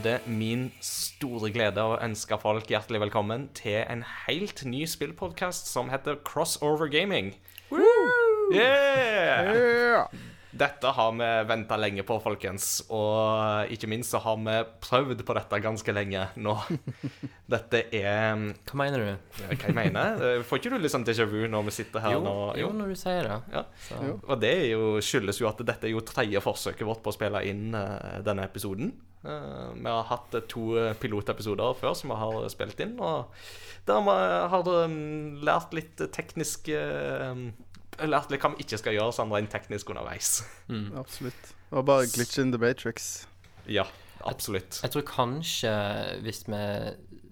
Er det min store glede å ønske folk hjertelig velkommen til en helt ny spillpodkast som heter Crossover Gaming. Woo! Yeah! Yeah! Dette har vi venta lenge på, folkens. Og ikke minst så har vi prøvd på dette ganske lenge nå. Dette er Hva mener du? Hva jeg mener? Får ikke du litt sånn déjà vu når vi sitter her Jo, nå? jo, når du sier det. Ja. Og det er jo, skyldes jo at dette er jo tredje forsøket vårt på å spille inn uh, denne episoden. Uh, vi har hatt eh, to eh, pilotepisoder før som vi har spilt inn, og der vi har um, lært litt teknisk eh, Lært litt hva vi ikke skal gjøre sånn rent teknisk underveis. Absolutt. Det var bare glitch in the matrix. Ja, absolutt. Jeg tror kanskje hvis vi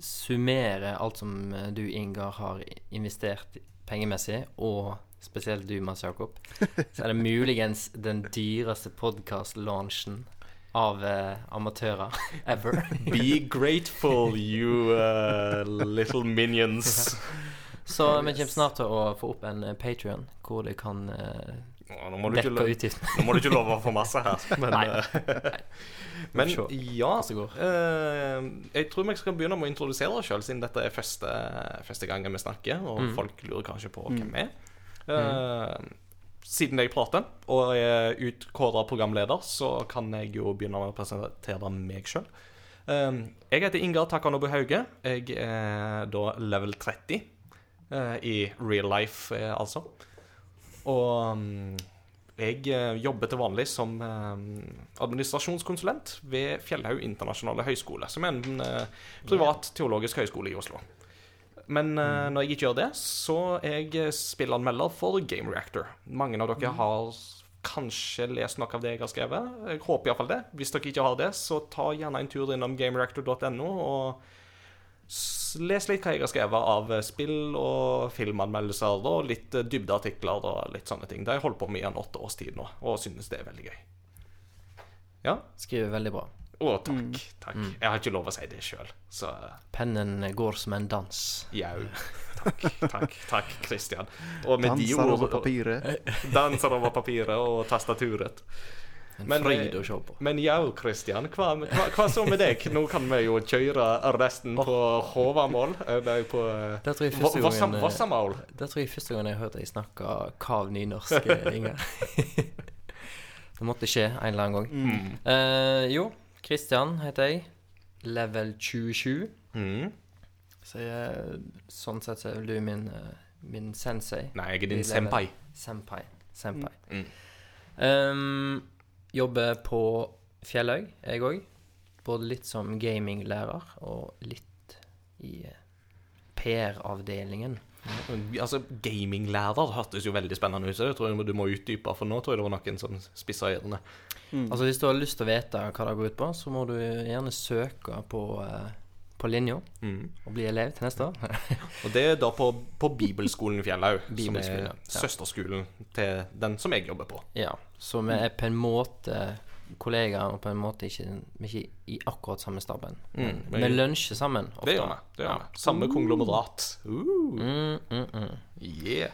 summerer alt som du, Ingar, har investert pengemessig, og spesielt du, Mads Jakob, så er det muligens den dyreste podkast-launchen av uh, amatører ever. Be grateful, you uh, little minions. Så vi kommer snart til å få opp en Patrion hvor det kan eh, Nå må du ikke, love, nå må du ikke love for masse her. Men, Nei. eh, Men ja eh, Jeg tror vi skal begynne med å introdusere oss sjøl, siden dette er første, første gangen vi snakker, og Mm. folk lurer kanskje på hvem vi er. Eh, Siden jeg prater og er utkåra programleder, så kan jeg jo begynne med å presentere meg sjøl. Jeg heter Ingar Takanobu Hauge. Jeg er da level 30 eh, i real life, eh, altså. Og mm, jeg eh, jobber til vanlig som eh, administrasjonskonsulent ved Fjellhaug internasjonale høgskole, som er en eh, privat teologisk høyskole i Oslo. Men eh, når jeg ikke gjør det, så er jeg spillanmelder for Game Reactor. Mange av dere har kanskje lest noe av det jeg har skrevet. Jeg håper iallfall det. Hvis dere ikke har det, så ta gjerne en tur innom gamereactor.no og les litt hva jeg har skrevet av eh, spill og filmanmeldelser og litt eh, dybdeartikler og litt sånne ting. Det har jeg holdt på med i en åtte års tid nå, og synes det er veldig gøy. Ja. Skriver veldig bra. Å, takk. Takk. Jeg har ikke lov å si det sjøl, så Pennen går som en dans. jau. Takk, takk, takk, Christian. Og med de Danser over papiret. Danser over papiret og tastaturet. En Men, fryd eh, å se på. Men jau, Kristian, hva, hva, hva så med deg? Nå kan vi jo kjøre resten på Håvamål. eh, Nei, på eh, Det tror jeg Vo- første Vossam- gangen eh, Vossamål. Det tror jeg første gang jeg hørte deg snakke kav nynorsk, Inger. Det måtte skje en eller annen gang. Mm. Uh, jo, Kristian heter jeg. Level 27. Mm. Så jeg, sånn sett så er du min, eh, min sensei. Nei, jeg er din senpai. Senpai. Senpai. Mm. Ehm, jobber på Fjellhaug, jeg òg. Både litt som gaminglærer og litt i eh, PR-avdelingen. Altså, Gaminglærer hørtes jo veldig spennende ut. Jeg tror du må utdype, for nå tror jeg det var noen som spissa ørene. Altså Hvis du har lyst til å vite hva det går ut på, så må du gjerne søke på, eh, på linja Mm. og bli elev til neste år. Og det er da på, på Bibelskolen Fjellhaug, som er ja. søsterskolen til den som jeg jobber på. ja, Så vi er på en måte kollegaer, og på en måte ikke, ikke i akkurat samme staben. Mm, men- vi lunsjer sammen ofte. Det gjør vi. det gjør vi. Samme konglomerat. Uh, Mm, mm, mm. yeah.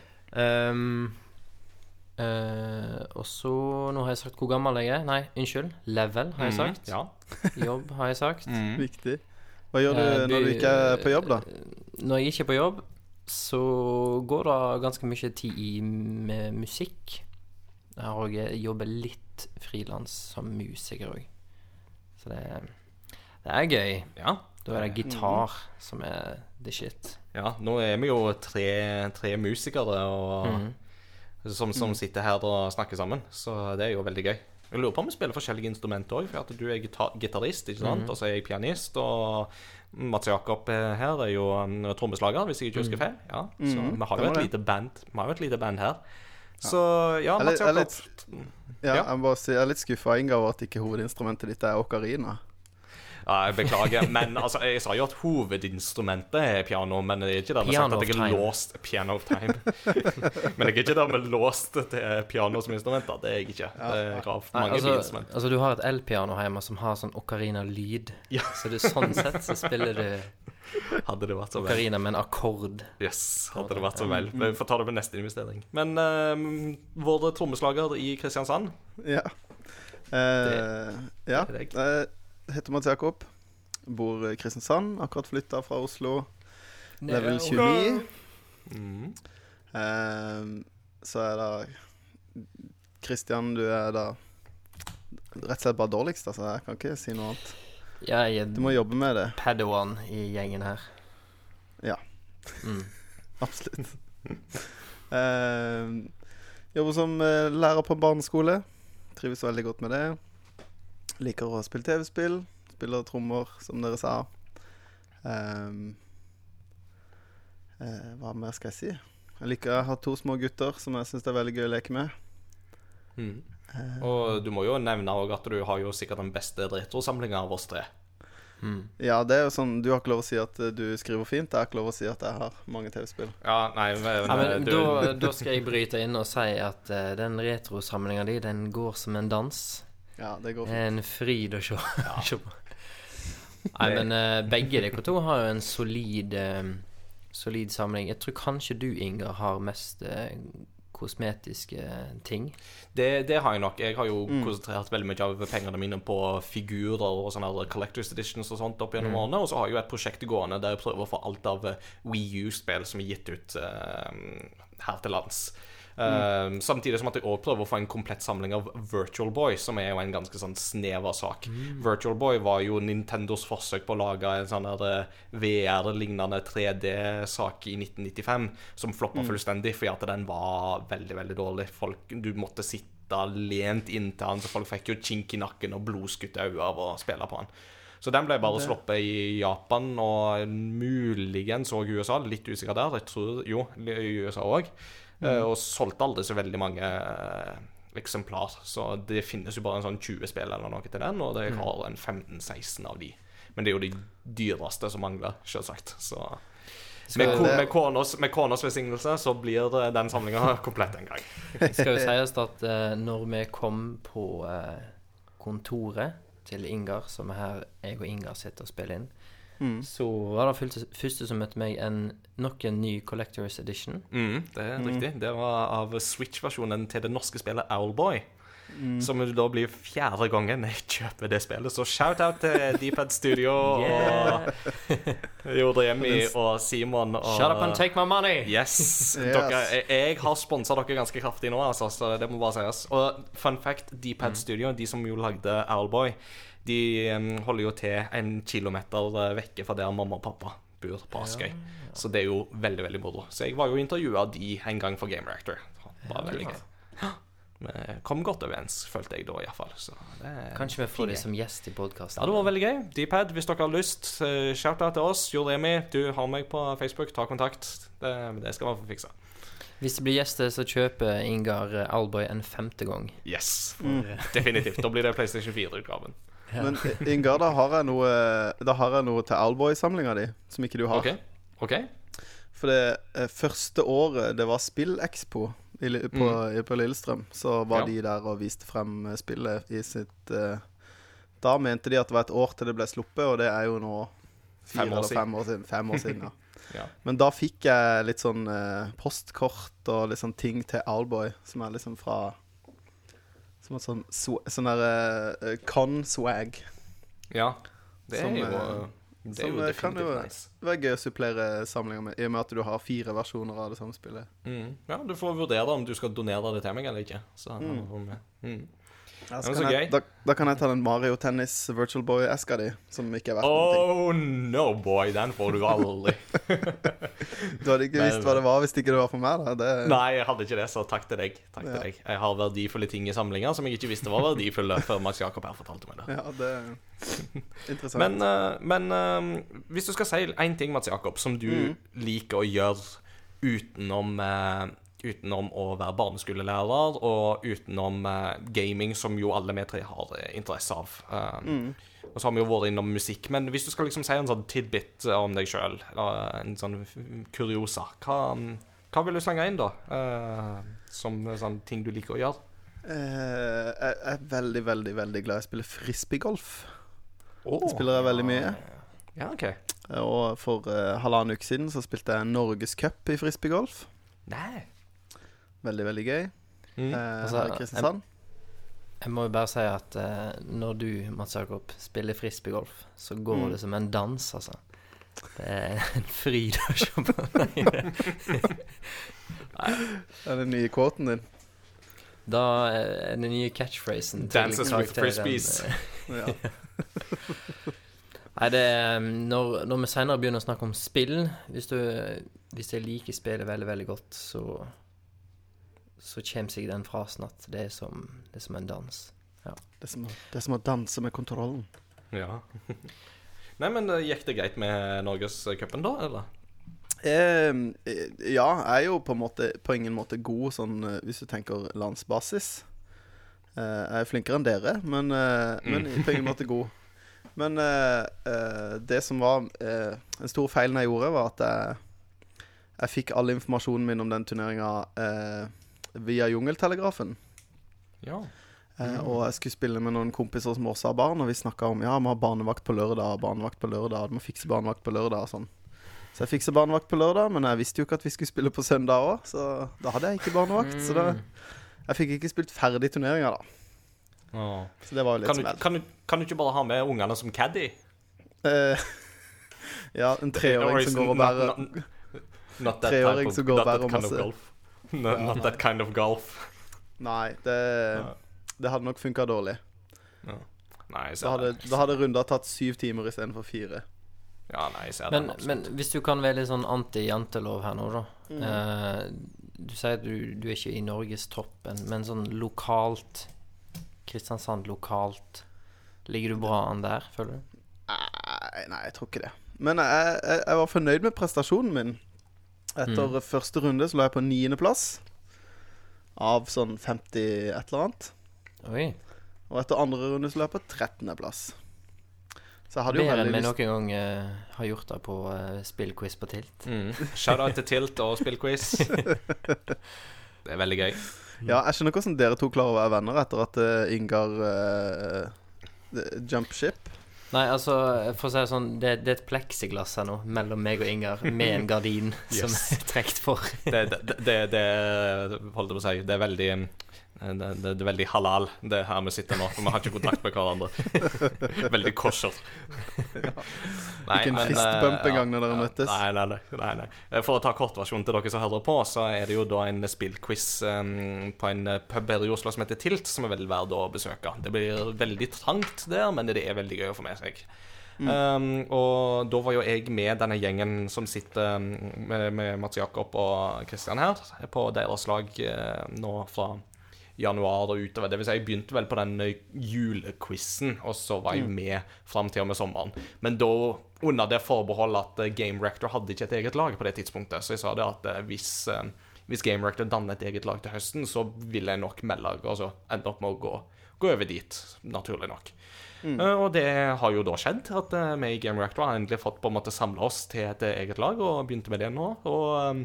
Um, Uh, og så Nå har jeg sagt hvor gammel jeg er. Nei, unnskyld. Level, har jeg sagt. Ja. Jobb, har jeg sagt. Mm. Viktig. Hva gjør du Eh, når du ikke er på jobb, da? Når jeg ikke er på jobb, så går det ganske mye tid i med musikk. Jeg har òg jobber litt frilans som musiker òg. Så det, det er gøy. ja. Da er det gitar som er the shit. Ja, nå er vi jo tre, tre musikere og, Mhm. som, som sitter her og snakker sammen, så det er jo veldig gøy. Jeg lurer på om vi spiller forskjellige instrumenter òg, for at du er gita- gitarist, ikke sant? og så er jeg pianist. Og Mats Jakob eh, her er jo en trommeslager, hvis jeg ikke husker feil. Ja, så Mhm, vi har jo et det. lite band Vi har jo et lite band her. Så ja, Jeg er Mats litt- jeg er Jakob. litt- Ja, Ja. jeg, må bare si, jeg er litt skuffa Inga over at ikke hovedinstrumentet ditt er okarina. Ja, jeg beklager, men altså, jeg sa jo at hovedinstrumentet er piano, men det er ikke dermed sagt Piano at jeg er time. låst Piano of time. men jeg er ikke dermed låst til piano som instrument. da. Det er jeg ikke. Det er har Nei, mange altså, instrument. altså, du har et elpiano hjemme som har sånn ocarina-lyd. Ja. Så du, sånn sett så spiller du Hadde det vært så vel. ocarina med en akkord. Yes, hadde det vært så vel. Vi får ta det med neste investering. Men uh, vår trommeslager i Kristiansand Ja. Eh, ja. det er deg. Eh, heter Mats Jakob. Bor i Kristiansand. Akkurat flytta fra Oslo. Level 29. Mm. Um, så er det Kristian, du er da rett og slett bare dårligst, altså. Jeg kan ikke si noe annet. Jeg Du må er jobbe med det. padawan i gjengen her. Ja. Mm. Absolutt. Ehm, jobber som eh, lærer på barneskole. Trives veldig godt med det. Liker å spille TV-spill. Spiller trommer, som dere sa. Um, uh, hva mer skal jeg si? Jeg liker å ha to små gutter som jeg syns er veldig gøy å leke med. Mm. Uh, Og du må jo nevne at du har jo sikkert den beste retrosamlinga av oss tre. Mm. ja, det er jo sånn Du har ikke lov å si at eh, du skriver fint. Jeg har ikke lov å si at jeg har mange TV-spill. Ja, nei, men, Ja, men du, da, da skal jeg bryte inn og si at uh, den retrosamlinga di, den går som en dans. Ja, det går fint. en fryd å se, på. Nei, men uh, begge dere to har jo en solid eh, Solid samling. Jeg tror kanskje du, Inger, har mest uh, kosmetiske ting. det, det har jeg nok. Jeg har jo Mm. konsentrert veldig mye av pengene mine på figurer og sånne collectors editions og sånt opp gjennom Mm. årene. Og så har jeg jo et prosjekt gående der jeg prøver å få alt av Wii U-spill som er gitt ut uh, her til lands. Eh, Samtidig som at jeg også prøver å få en komplett samling av Virtual Boy, som er jo en ganske sånn snever sak. Virtual Boy var jo Nintendos forsøk på å lage en sånn eh, VR-lignende 3D-sak i 1995, som floppa fullstendig fordi at den var veldig, veldig dårlig. Folk, du måtte sitte lent inntil han, så folk fikk jo kink i nakken og blodskutte øyne av å spille på han. Så den ble bare sluppet i Japan og muligens òg USA. Litt usikker der. Jeg tror jo i USA òg. Og solgte aldri så veldig mange eh, eksemplar. Så det finnes jo bare en sånn 20 spill eller noe til den, og jeg har en 15-16 av de. Men det er jo de dyreste som mangler, selvsagt. Så med, med, konas, med konas velsignelse så blir den samlinga komplett en gang. skal jo sies at eh, når vi kom på eh, kontoret til Ingar, som er her jeg og Ingar sitter og spiller inn, Mm. så var det første, første som møtte meg, en, nok en ny Collectors Edition. Mm, det er riktig. Det var av Switch-versjonen til det norske spillet Owlboy. Mm. Som da blir fjerde gangen jeg kjøper det spillet. Så shout-out til Dpad Studio Yeah. og Jodremi og Simon. Og, Shut up and take my money! Yes. Yes. Dere, jeg, har sponsa dere ganske kraftig nå, altså, så det må bare sies. Og fun fact, Dpad Studio, de som jo lagde Owlboy, de holder jo til en kilometer eh, vekke fra der mamma og pappa bor på Askøy. Så det er jo veldig, veldig moro. Så jeg var jo intervjua de en gang for Game Reactor. Det var veldig gøy. Vi kom godt overens, følte jeg da iallfall. Så det Kanskje vi får dem som gjest i podkasten. Ja, det var veldig gøy. Dpad, hvis dere har lyst, eh, shout-out til oss. Jo Remi, du har meg på Facebook. Ta kontakt. Det, det skal vi få fiksa. Hvis det blir gjester, så kjøper Ingar eh, Alboy en femte gang. Yes. Mm. Definitivt. Da blir det PlayStation 4-utgaven. Men Ingar, da har jeg noe Da har jeg noe til Alboy-samlinga di som ikke du har. OK? Okay. For det eh, første året det var SpillExpo i, på, mm. på Lillestrøm, så var. Ja. de der og viste frem eh, spillet i sitt eh, Da mente de at det var et år til det ble sluppet, og det er jo nå fire Fem år eller fem år siden. Fem år siden ja. Ja. Men da fikk jeg litt sånn eh, postkort og litt sånn ting til Alboy, som er liksom fra Som et sånn sånn der eh, con-swag. ja. Det er Som, jo eh, Det er som, jo eh, kan jo- nice. være gøy å supplere samlinga med, i og med at du har fire versjoner av det samme spillet. Mm. Ja, du får vurdere om du skal donere det til meg eller ikke. Så, Mm. Ja, så kan jeg, da, da kan jeg ta den Mario Tennis Virtual Boy-eska di, som ikke er verdt noen Oh no, boy. Den får du aldri. Du hadde ikke visst hva det var hvis ikke det var for meg, da. Det, Nei, jeg hadde ikke det, så takk til deg. Takk til deg. Jeg har verdifulle ting i samlinga som jeg ikke visste var verdifulle før Max Jakob her fortalte meg det. Ja, det er interessant. Men, eh, men eh, hvis du skal si én ting, Mats Jakob, som du Mm. liker å gjøre utenom eh, Utenom å være barneskolelærer og utenom uh, gaming, som jo alle vi tre har eh, interesse av. Eh, Mm. Og så har vi jo vært innom musikk. Men hvis du skal liksom si en sånn tidbit om deg sjøl, en sånn kuriosa, hva, hva vil du slenge inn, da? Uh, som sånn ting du liker å gjøre? Eh, jeg er veldig, veldig veldig glad i å spille frisbeegolf. Oh, Det spiller jeg veldig mye. Ja, OK. Eh, Og for uh, halvannen uke siden så spilte jeg Norgescup i frisbeegolf. Nei. Veldig, veldig gøy. Mm. Eh, Altså, Kristiansand. Jeg må jo bare si at eh, når du, Mats Jakob, spiller frisbeegolf, så går Mm. det som en dans, altså. Det er en fryd å se på. Nei, det- Er det den nye quoten din? Da er den nye catchphrasen Dances with frisbees. eh, Ja. Nei, det er når, når vi senere begynner å snakke om spill Hvis, du, hvis jeg liker spillet veldig, veldig godt, så Så kommer seg den frasen at det er som, det er som en dans. Det er som, det er som å danse med kontrollen. Ja. Nei, men eh, gikk det greit med Norgescupen, da, eller? Eh, ja, jeg er jo på, måte, på ingen måte god sånn eh, hvis du tenker landsbasis. Eh, jeg er flinkere enn dere, men, eh, men Mm. på ingen måte god. Men eh, eh, det som var eh, en stor feil jeg gjorde, var at jeg, jeg fikk all informasjonen min om den turneringa eh, via Jungeltelegrafen. Ja. Mm. og jeg skulle spille med noen kompiser som også har barn, og vi snakka om ja, vi har barnevakt på lørdag, barnevakt på lørdag, du må fikse barnevakt på lørdag og sånn. Så jeg fiksa barnevakt på lørdag, men jeg visste jo ikke at vi skulle spille på søndag òg, så da hadde jeg ikke barnevakt. Så da, jeg fikk ikke spilt ferdig turneringa, da. Oh. Så det var jo litt Kan, du, smell. kan, du, kan du ikke bare ha med ungene som caddy? Eh, ja, en treåring som går og bærer Treåring som går og bærer masse-. No, not that kind of golf. Nei, det, det hadde nok funka dårlig. Ja. Nei, jeg Da hadde, det. da hadde runda tatt syv timer istedenfor fire. Ja, nei, jeg ser Men, den men hvis du kan være litt sånn anti-jantelov her nå, da. Mm. Eh, du sier at du, du er ikke i norgestoppen, men sånn lokalt Kristiansand lokalt Ligger du bra an der, føler du? Nei, nei, jeg tror ikke det. Men jeg, jeg, jeg var fornøyd med prestasjonen min. Etter Mm. første runde så lå jeg på niendeplass. Av sånn 50 et eller annet. Oi. Og etter andre runde så lå jeg på 13.-plass. Så jeg hadde jo Bedre enn vi noen gang uh, har gjort det på uh, spillquiz på Tilt. Mm. Shout-out til Tilt og spillquiz. Det er veldig gøy. Ja, jeg skjønner hvordan dere to klarer å være venner etter at uh, Ingar uh, jump ship. Nei, altså, for å si det sånn, det, det er et pleksiglass her nå mellom meg og Ingar, med en gardin som er trukket for. Det, det, det, det holdt jeg på å si Det er veldig det, det, det er veldig halal, det her vi sitter nå. For vi har ikke kontakt med hverandre. Veldig kosher. Nei, Ikke en men, fistbump engang ja, når dere møttes. Nei, nei, nei, nei. Eh, For å ta kortversjonen til dere som hører på, så er det jo da en spillquiz um, på en eh, pub her i Oslo som heter Tilt, som er veldig verd å besøke. Det blir veldig trangt der, men det er veldig gøy å få med seg. Um, og da var jo jeg med denne gjengen som sitter med, med Mats Jakob og Kristian her, på deres lag uh, nå fra januar og utover. Det vil si, jeg begynte vel på den eh, julequizen, og så var jeg med fram til og med sommeren. Men da under det forbeholdet at eh, Game Rector hadde ikke et eget lag på det tidspunktet. Så jeg sa det at eh, hvis, hvis Game Rector danner et eget lag til høsten, så vil jeg nok melde altså ende opp med å gå, gå over dit, naturlig nok. Mm. og det har jo da skjedd, at vi i Game Reactor har endelig fått på en måte samla oss til et eget lag, og begynte med det nå. Og,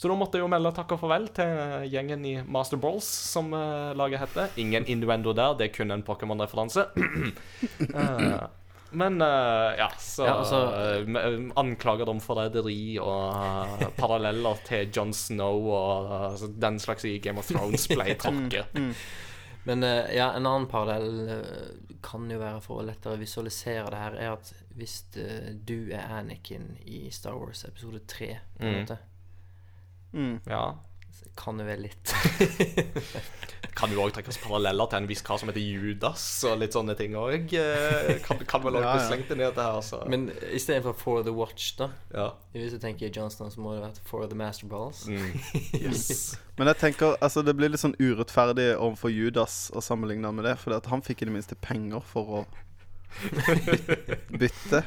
så da måtte jeg jo melde takk og farvel til gjengen i Master Balls, som uh, laget heter. Ingen innuendo der, det er kun en Pokémon-referanse. uh, men uh, ja, så Ja, altså- Anklager om forræderi og eh, paralleller til John Snow og eh, den slags i Game of Thrones ble tråkket. Men eh, ja, en annen parallell kan jo være for å lettere visualisere det her, er at hvis du er Anakin i Star Wars episode 3, på en Mm. måte, Mm. Ja. kan jo være litt Kan jo òg trekkes paralleller til en viss kar som heter Judas, og litt sånne ting òg. Kan, kan vel òg Ja, bli slengt inn i dette her, så Men istedenfor For the Watch, da ja. Hvis du tenker Johnston, så må det være For the Master Balls. Mm. Yes. Men jeg tenker, altså det blir litt sånn urettferdig overfor Judas å sammenligne med det. For han fikk i det minste penger for å bytte,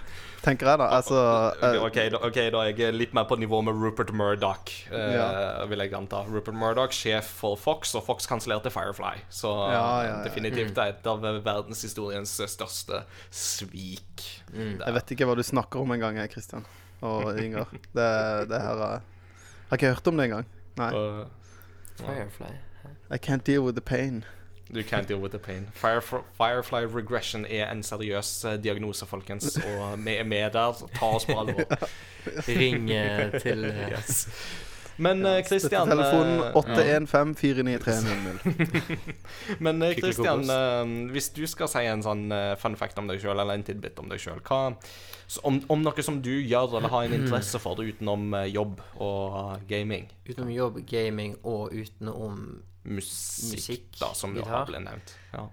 tenker jeg da. Altså okay, ok, da, ok, da er jeg litt mer på nivå med Rupert Murdoch, eh, Ja. vil jeg anta. Rupert Murdoch, sjef for Fox, og Fox kansellerte Firefly. Så Ja, ja, ja. definitivt er et av verdenshistoriens største svik. Mm. Jeg vet ikke hva du snakker om engang, jeg, Christian og Inger. Det, det her er Har ikke hørt om det engang. Nei. Uh, Firefly. I can't deal with the pain. Du can't deal with the pain. Firefly, Firefly regression er en seriøs eh, diagnose, folkens. Og vi er med der. Ta oss på alvor. Ring eh, til eh, Yes. Men ja, Christian Telefonen eh, 815-493-00. Men eh, Christian, eh, hvis du skal si en sånn eh, fun fact om deg sjøl, eller en tidbit om deg sjøl, om, om noe som du gjør eller har en interesse for utenom eh, jobb og gaming? Utenom jobb, gaming og utenom Musikk, Musikk, da, som jo har blitt nevnt. Ja.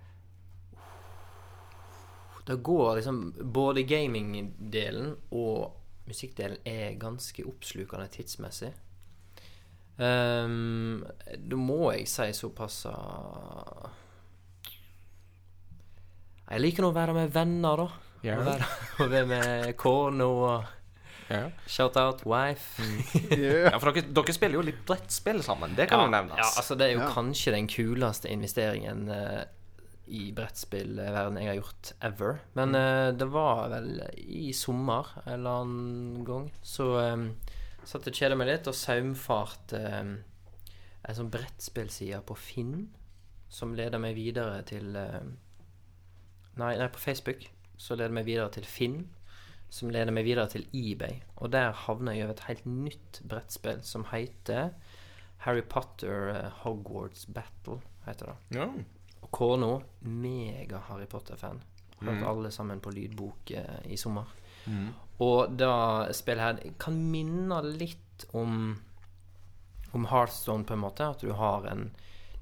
Det går liksom Både gamingdelen og musikkdelen er ganske oppslukende tidsmessig. Um, da må jeg si såpass ah, Jeg liker nå å være med venner, da. Yeah. Å være, å være med kona og Ja. shout-out wife. Yeah. ja, for dere, dere spiller jo litt brettspill sammen. Det kan jo nevnes. Ja, altså Det er jo Ja. kanskje den kuleste investeringen uh, i brettspillverden jeg har gjort ever. Men uh, det var vel i sommer en eller annen gang. Så um, satt jeg og kjeda meg litt og saumfarte um, en sånn brettspillside på Finn som leder meg videre til Nei, nei, på Facebook. Så leder meg videre til Finn, som leder meg videre til eBay. Og der havner jeg over et helt nytt brettspill som heter Harry Potter eh, Hogwarts Battle, heter det. Ja. Og kona, mega Harry Potter-fan. Hørt alle sammen på lydbok eh, i sommer. Og det spillet her kan minne litt om Om Heartstone, på en måte. At du har en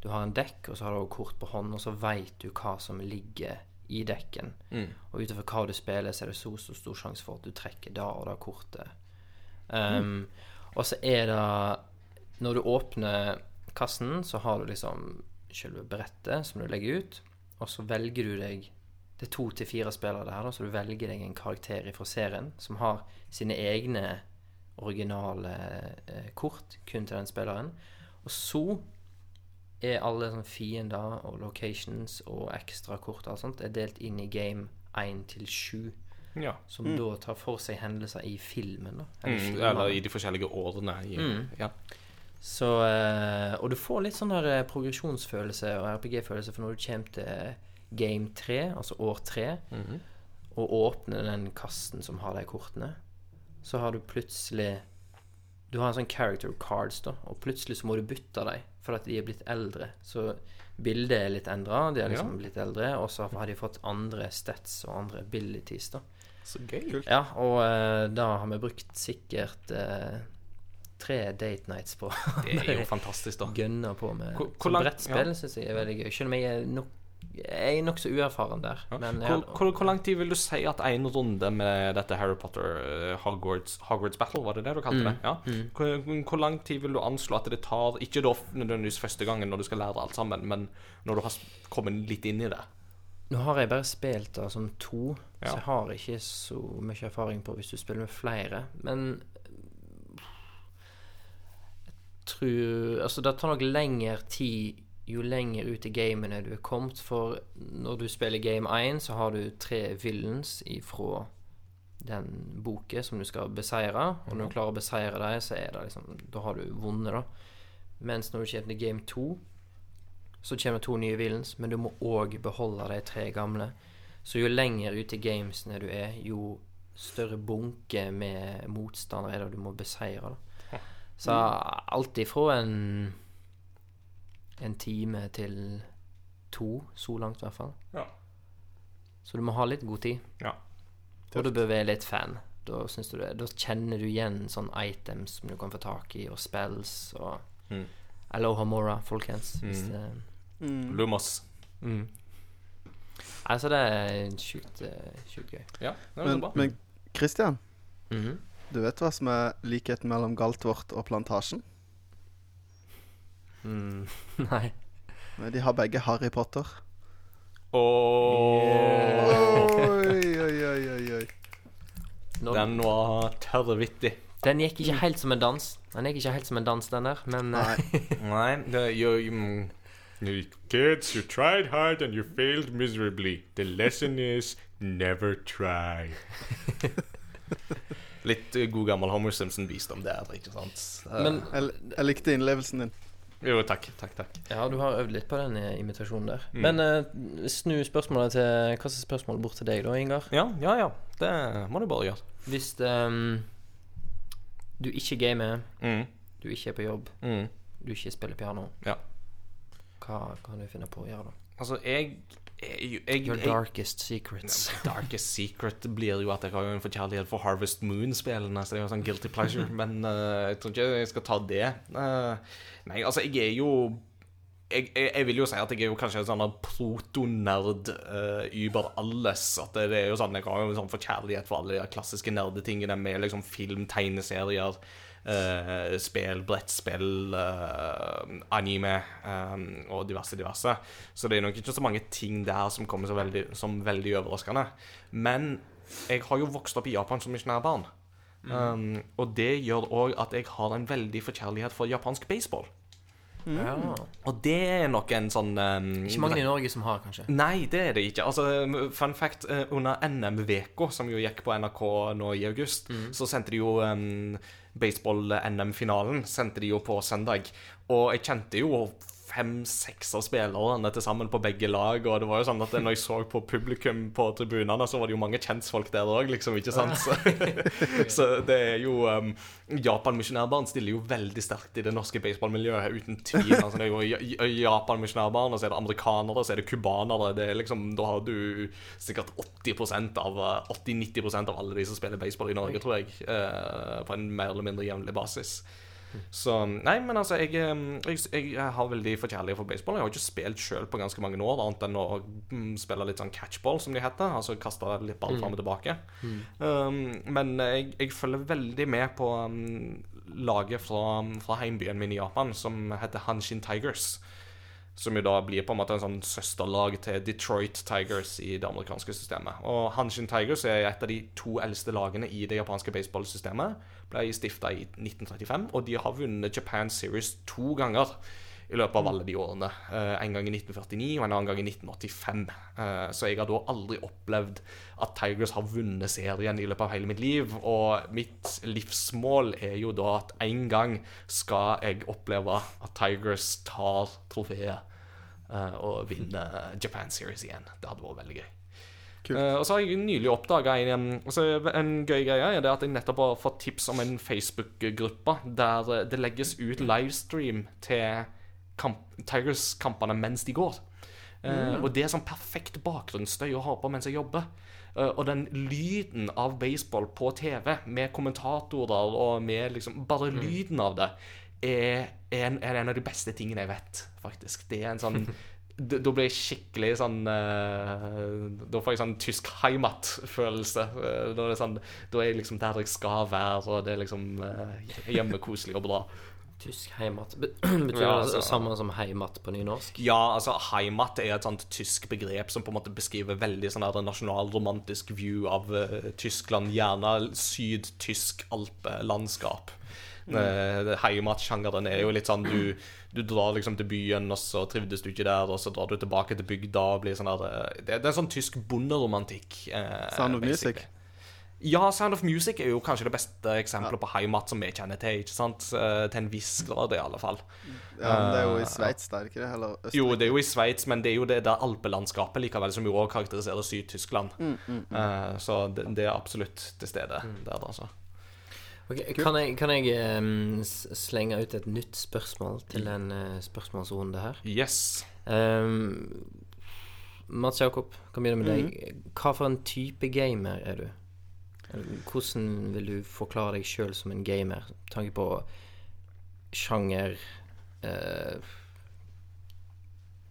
Du har en dekk, og så har du kort på hånd, og så veit du hva som ligger i dekken. Mm. Og ut ifra hva du spiller, så er det så så stor sjanse for at du trekker da og da kortet. Um, Og så er det Når du åpner kassen, så har du liksom selve brettet som du legger ut, og så velger du deg Det er to til fire spillere der, da, så du velger deg en karakter fra serien som har sine egne originale eh, kort kun til den spilleren. Og så er alle sånn fiender og locations og ekstrakort og alt sånt er delt inn i game 1 til 7, ja. som da tar for seg hendelser i filmen. da Mm, eller i de forskjellige årene. I, Mm. ja. Så, eh, og du får litt sånn der eh, progresjonsfølelse og RPG-følelse for når du kommer til game 3, altså år 3, -hmm. og åpner den kassen som har de kortene, så har du plutselig Du har en sånn character cards, da, og plutselig så må du bytte dem for at de er blitt eldre. Så bildet er litt endra, de er liksom blitt eldre, og så har de fått andre stats og andre abilities, da. Så gøy. Ja, og uh, da har vi brukt sikkert uh, tre date nights på Det er jo fantastisk, da. gønne på med Hvor- hvor langt- brettspill, ja. synes jeg er veldig gøy. Selv om jeg er nok Jeg er nokså uerfaren der. Men jeg, Hvor, hvor, hvor lang tid vil du si at en runde med dette Harry Potter eh, Hogwarts, Hogwarts Battle, var det det du kalte det? Ja. Hvor, hvor lang tid vil du anslå at det tar Ikke da nødvendigvis første gangen når du skal lære alt sammen, men når du har kommet litt inn i det? Nå har jeg bare spilt det som to, Ja. så jeg har ikke så mye erfaring på hvis du spiller med flere. Men jeg tror Altså, det tar nok lengre tid jo lenger ut i gamene du er kommet. For når du spiller game 1, så har du tre villains ifra den boken som du skal beseire. Og når du klarer å beseire dem, så er det liksom Da har du vunnet, da. Mens når du kommer til game 2, så kommer det to nye villains, men du må òg beholde de tre gamle. Så jo lenger ut i gamesene du er, jo større bunke med motstandere er det du må beseire. Da. Så alt ifra en en time til to, så langt i hvert fall. Ja. Så du må ha litt god tid. Ja. Og du bør være litt fan. Da, du da kjenner du igjen sånne items som du kan få tak i, og spells og Mm. Aloha Mora, folkens. Hvis Mm. det, Mm. Lumos. Altså, det er sjukt, eh, sjukt gøy. Ja, Men, men Christian, Mhm. du vet hva som er likheten mellom Galtvort og Plantasjen? Mm. Nei. Men De har begge Harry Potter. Åh, Oi, oi, oi, oi, oi. Når, den, Den var tørrvittig. gikk ikke helt som en dans. Den gikk ikke helt som en dans, den der, men eh, Nei. Nei, det you, you, Kids, you tried hard and you failed miserably. The lesson is never try. Litt god gammel Homer Simpson-visdom der, ikke sant? Eh, Men Jeg, jeg likte innlevelsen din. Jo, takk, takk, takk. Ja, du har øvd litt på den eh, imitasjonen der. Mm. Men uh, snu spørsmålet til Hva slags spørsmål bort til deg, da, Ingar? Ja, ja, ja. Det må du bare gjøre. Hvis um, du ikke gamer, Mm. du ikke er på jobb, Mm. du ikke spiller piano, Ja. hva kan du finne på å gjøre da? Altså, jeg, jeg, jeg, Your darkest secrets. Darkest secret blir jo at jeg har en forkjærlighet for Harvest Moon-spillene, så det er jo sånn guilty pleasure, men uh, jeg tror ikke jeg skal ta det. Uh, nei, altså, jeg er jo jeg, jeg, jeg vil jo si at jeg er jo kanskje en sånn protonerd uh, über alles. At det, det er jo sånn, Jeg har jo en sånn forkjærlighet for alle de klassiske nerdetingene med liksom film, tegneserier, eh, spill, brettspill, uh, anime um, og diverse, diverse. Så det er nok ikke så mange ting der som kommer så veldig, som veldig overraskende. Men jeg har jo vokst opp i Japan som misjonærbarn. Um, og det gjør òg at jeg har en veldig forkjærlighet for japansk baseball. Ja. Og det er nok en sånn um, Ikke mange i Norge som har, kanskje. Nei, det er det ikke. Altså, Fun fact, eh, under NM-veka, som jo gikk på NRK nå i august, så sendte de jo um, baseball-NM-finalen sendte de jo på søndag. Og jeg kjente jo fem-seks av spillerne til sammen på begge lag. Og det var jo sånn at når jeg så på publikum på tribunene, så var det jo mange kjentfolk der òg, liksom. Ikke sant? Så, så det er jo um, Japan misjonærbarn stiller jo veldig sterkt i det norske baseballmiljøet, uten tvil. Altså, det er jo Japan misjonærbarn, og så er det amerikanere, og så er det cubanere. Det er liksom, da har du sikkert 80% av eh, 80-90% av alle de som spiller baseball i Norge, tror jeg. Uh, på en mer eller mindre jevnlig basis. Så Nei, men altså, jeg, jeg, jeg har veldig forkjærlighet for baseball. Jeg har jo ikke spilt sjøl på ganske mange år, annet enn å mm, spille litt sånn catchball, som de heter. Altså kaste litt ball fram og tilbake. Um, men jeg, jeg følger veldig med på um, laget fra, fra heimbyen min i Japan, som heter Hanshin Tigers. Som jo da blir på en måte en sånn søsterlag til Detroit Tigers i det amerikanske systemet. Og Hanshin Tigers er et av de to eldste lagene i det japanske baseballsystemet. Ble stifta i 1935, og de har vunnet Japan Series to ganger i løpet av alle de årene. Eh, en gang i 1949 og en annen gang i 1985. Eh, så jeg har da aldri opplevd at Tigers har vunnet serien i løpet av hele mitt liv. Og mitt livsmål er jo da at en gang skal jeg oppleve at Tigers tar trofeet eh, og vinner Japan Series igjen. Det hadde vært veldig gøy. Eh, og så har jeg nylig oppdaga en, um, altså, en gøy greie. er det at jeg nettopp har fått tips om en Facebook-gruppe der det legges ut livestream til kamp, Tigers-kampene mens de går. Eh, Og det er sånn perfekt bakgrunnsstøy å ha på mens jeg jobber. Uh, og den lyden av baseball på TV, med kommentatorer og med liksom Bare lyden av det er, er, en, er en av de beste tingene jeg vet, faktisk. Det er en sånn Da blir jeg skikkelig sånn uh, Da får jeg sånn tysk heimat-følelse. Da, er det sånn, da er jeg liksom der jeg skal være, og det er liksom uh, hjemmekoselig og bra. Tysk heimat. Betyr Ja, altså- det samme som heimat på nynorsk? Ja, altså heimat er et sånt tysk begrep som på en måte beskriver veldig sånn her nasjonalromantisk view av uh, Tyskland. Gjerne sydtysk alpelandskap. Mm. det- Heimatsjangeren er jo litt sånn du, du drar liksom til byen, og så trivdes du ikke der, og så drar du tilbake til bygda og blir sånn her eh, Det, det er sånn tysk bonderomantikk. eh, Sound of basically. Music. Ja, Sound of Music er jo kanskje det beste eksempelet på heimat som vi kjenner til. ikke sant? Eh, Til en viss grad, i alle fall. Ja, men det er jo Eh, i Sveits, er det ikke det? Eller Østerrike? Jo, det er jo i Sveits, men det er jo det der alpelandskapet likevel som jo også karakteriserer Syd-Tyskland. Mm, Eh, så det, det er absolutt til stede der, altså. Okay, kan jeg, kan jeg um, slenge ut et nytt spørsmål til en uh, spørsmålsrunde her? Yes. Um, Mats Jakob, kan begynne med deg. Mhm. Hva for en type gamer er du? Hvordan vil du forklare deg sjøl som en gamer? Med tanke på sjanger eh,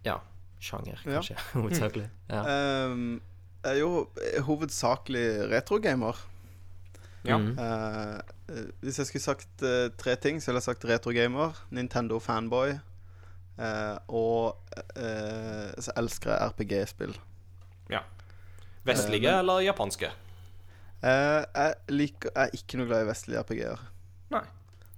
Ja, sjanger, Ja. hovedsakelig. Ja. Um, jeg er jo hovedsakelig retrogamer. Ja. Mm. Eh, eh, hvis jeg skulle sagt uh, tre ting, så ville jeg sagt retrogamer, Nintendo fanboy, uh, og eh, så elsker jeg RPG-spill. Vestlige Eh, men- eller japanske? Eh, jeg liker Jeg er ikke noe glad i vestlige RPG-er. Nei.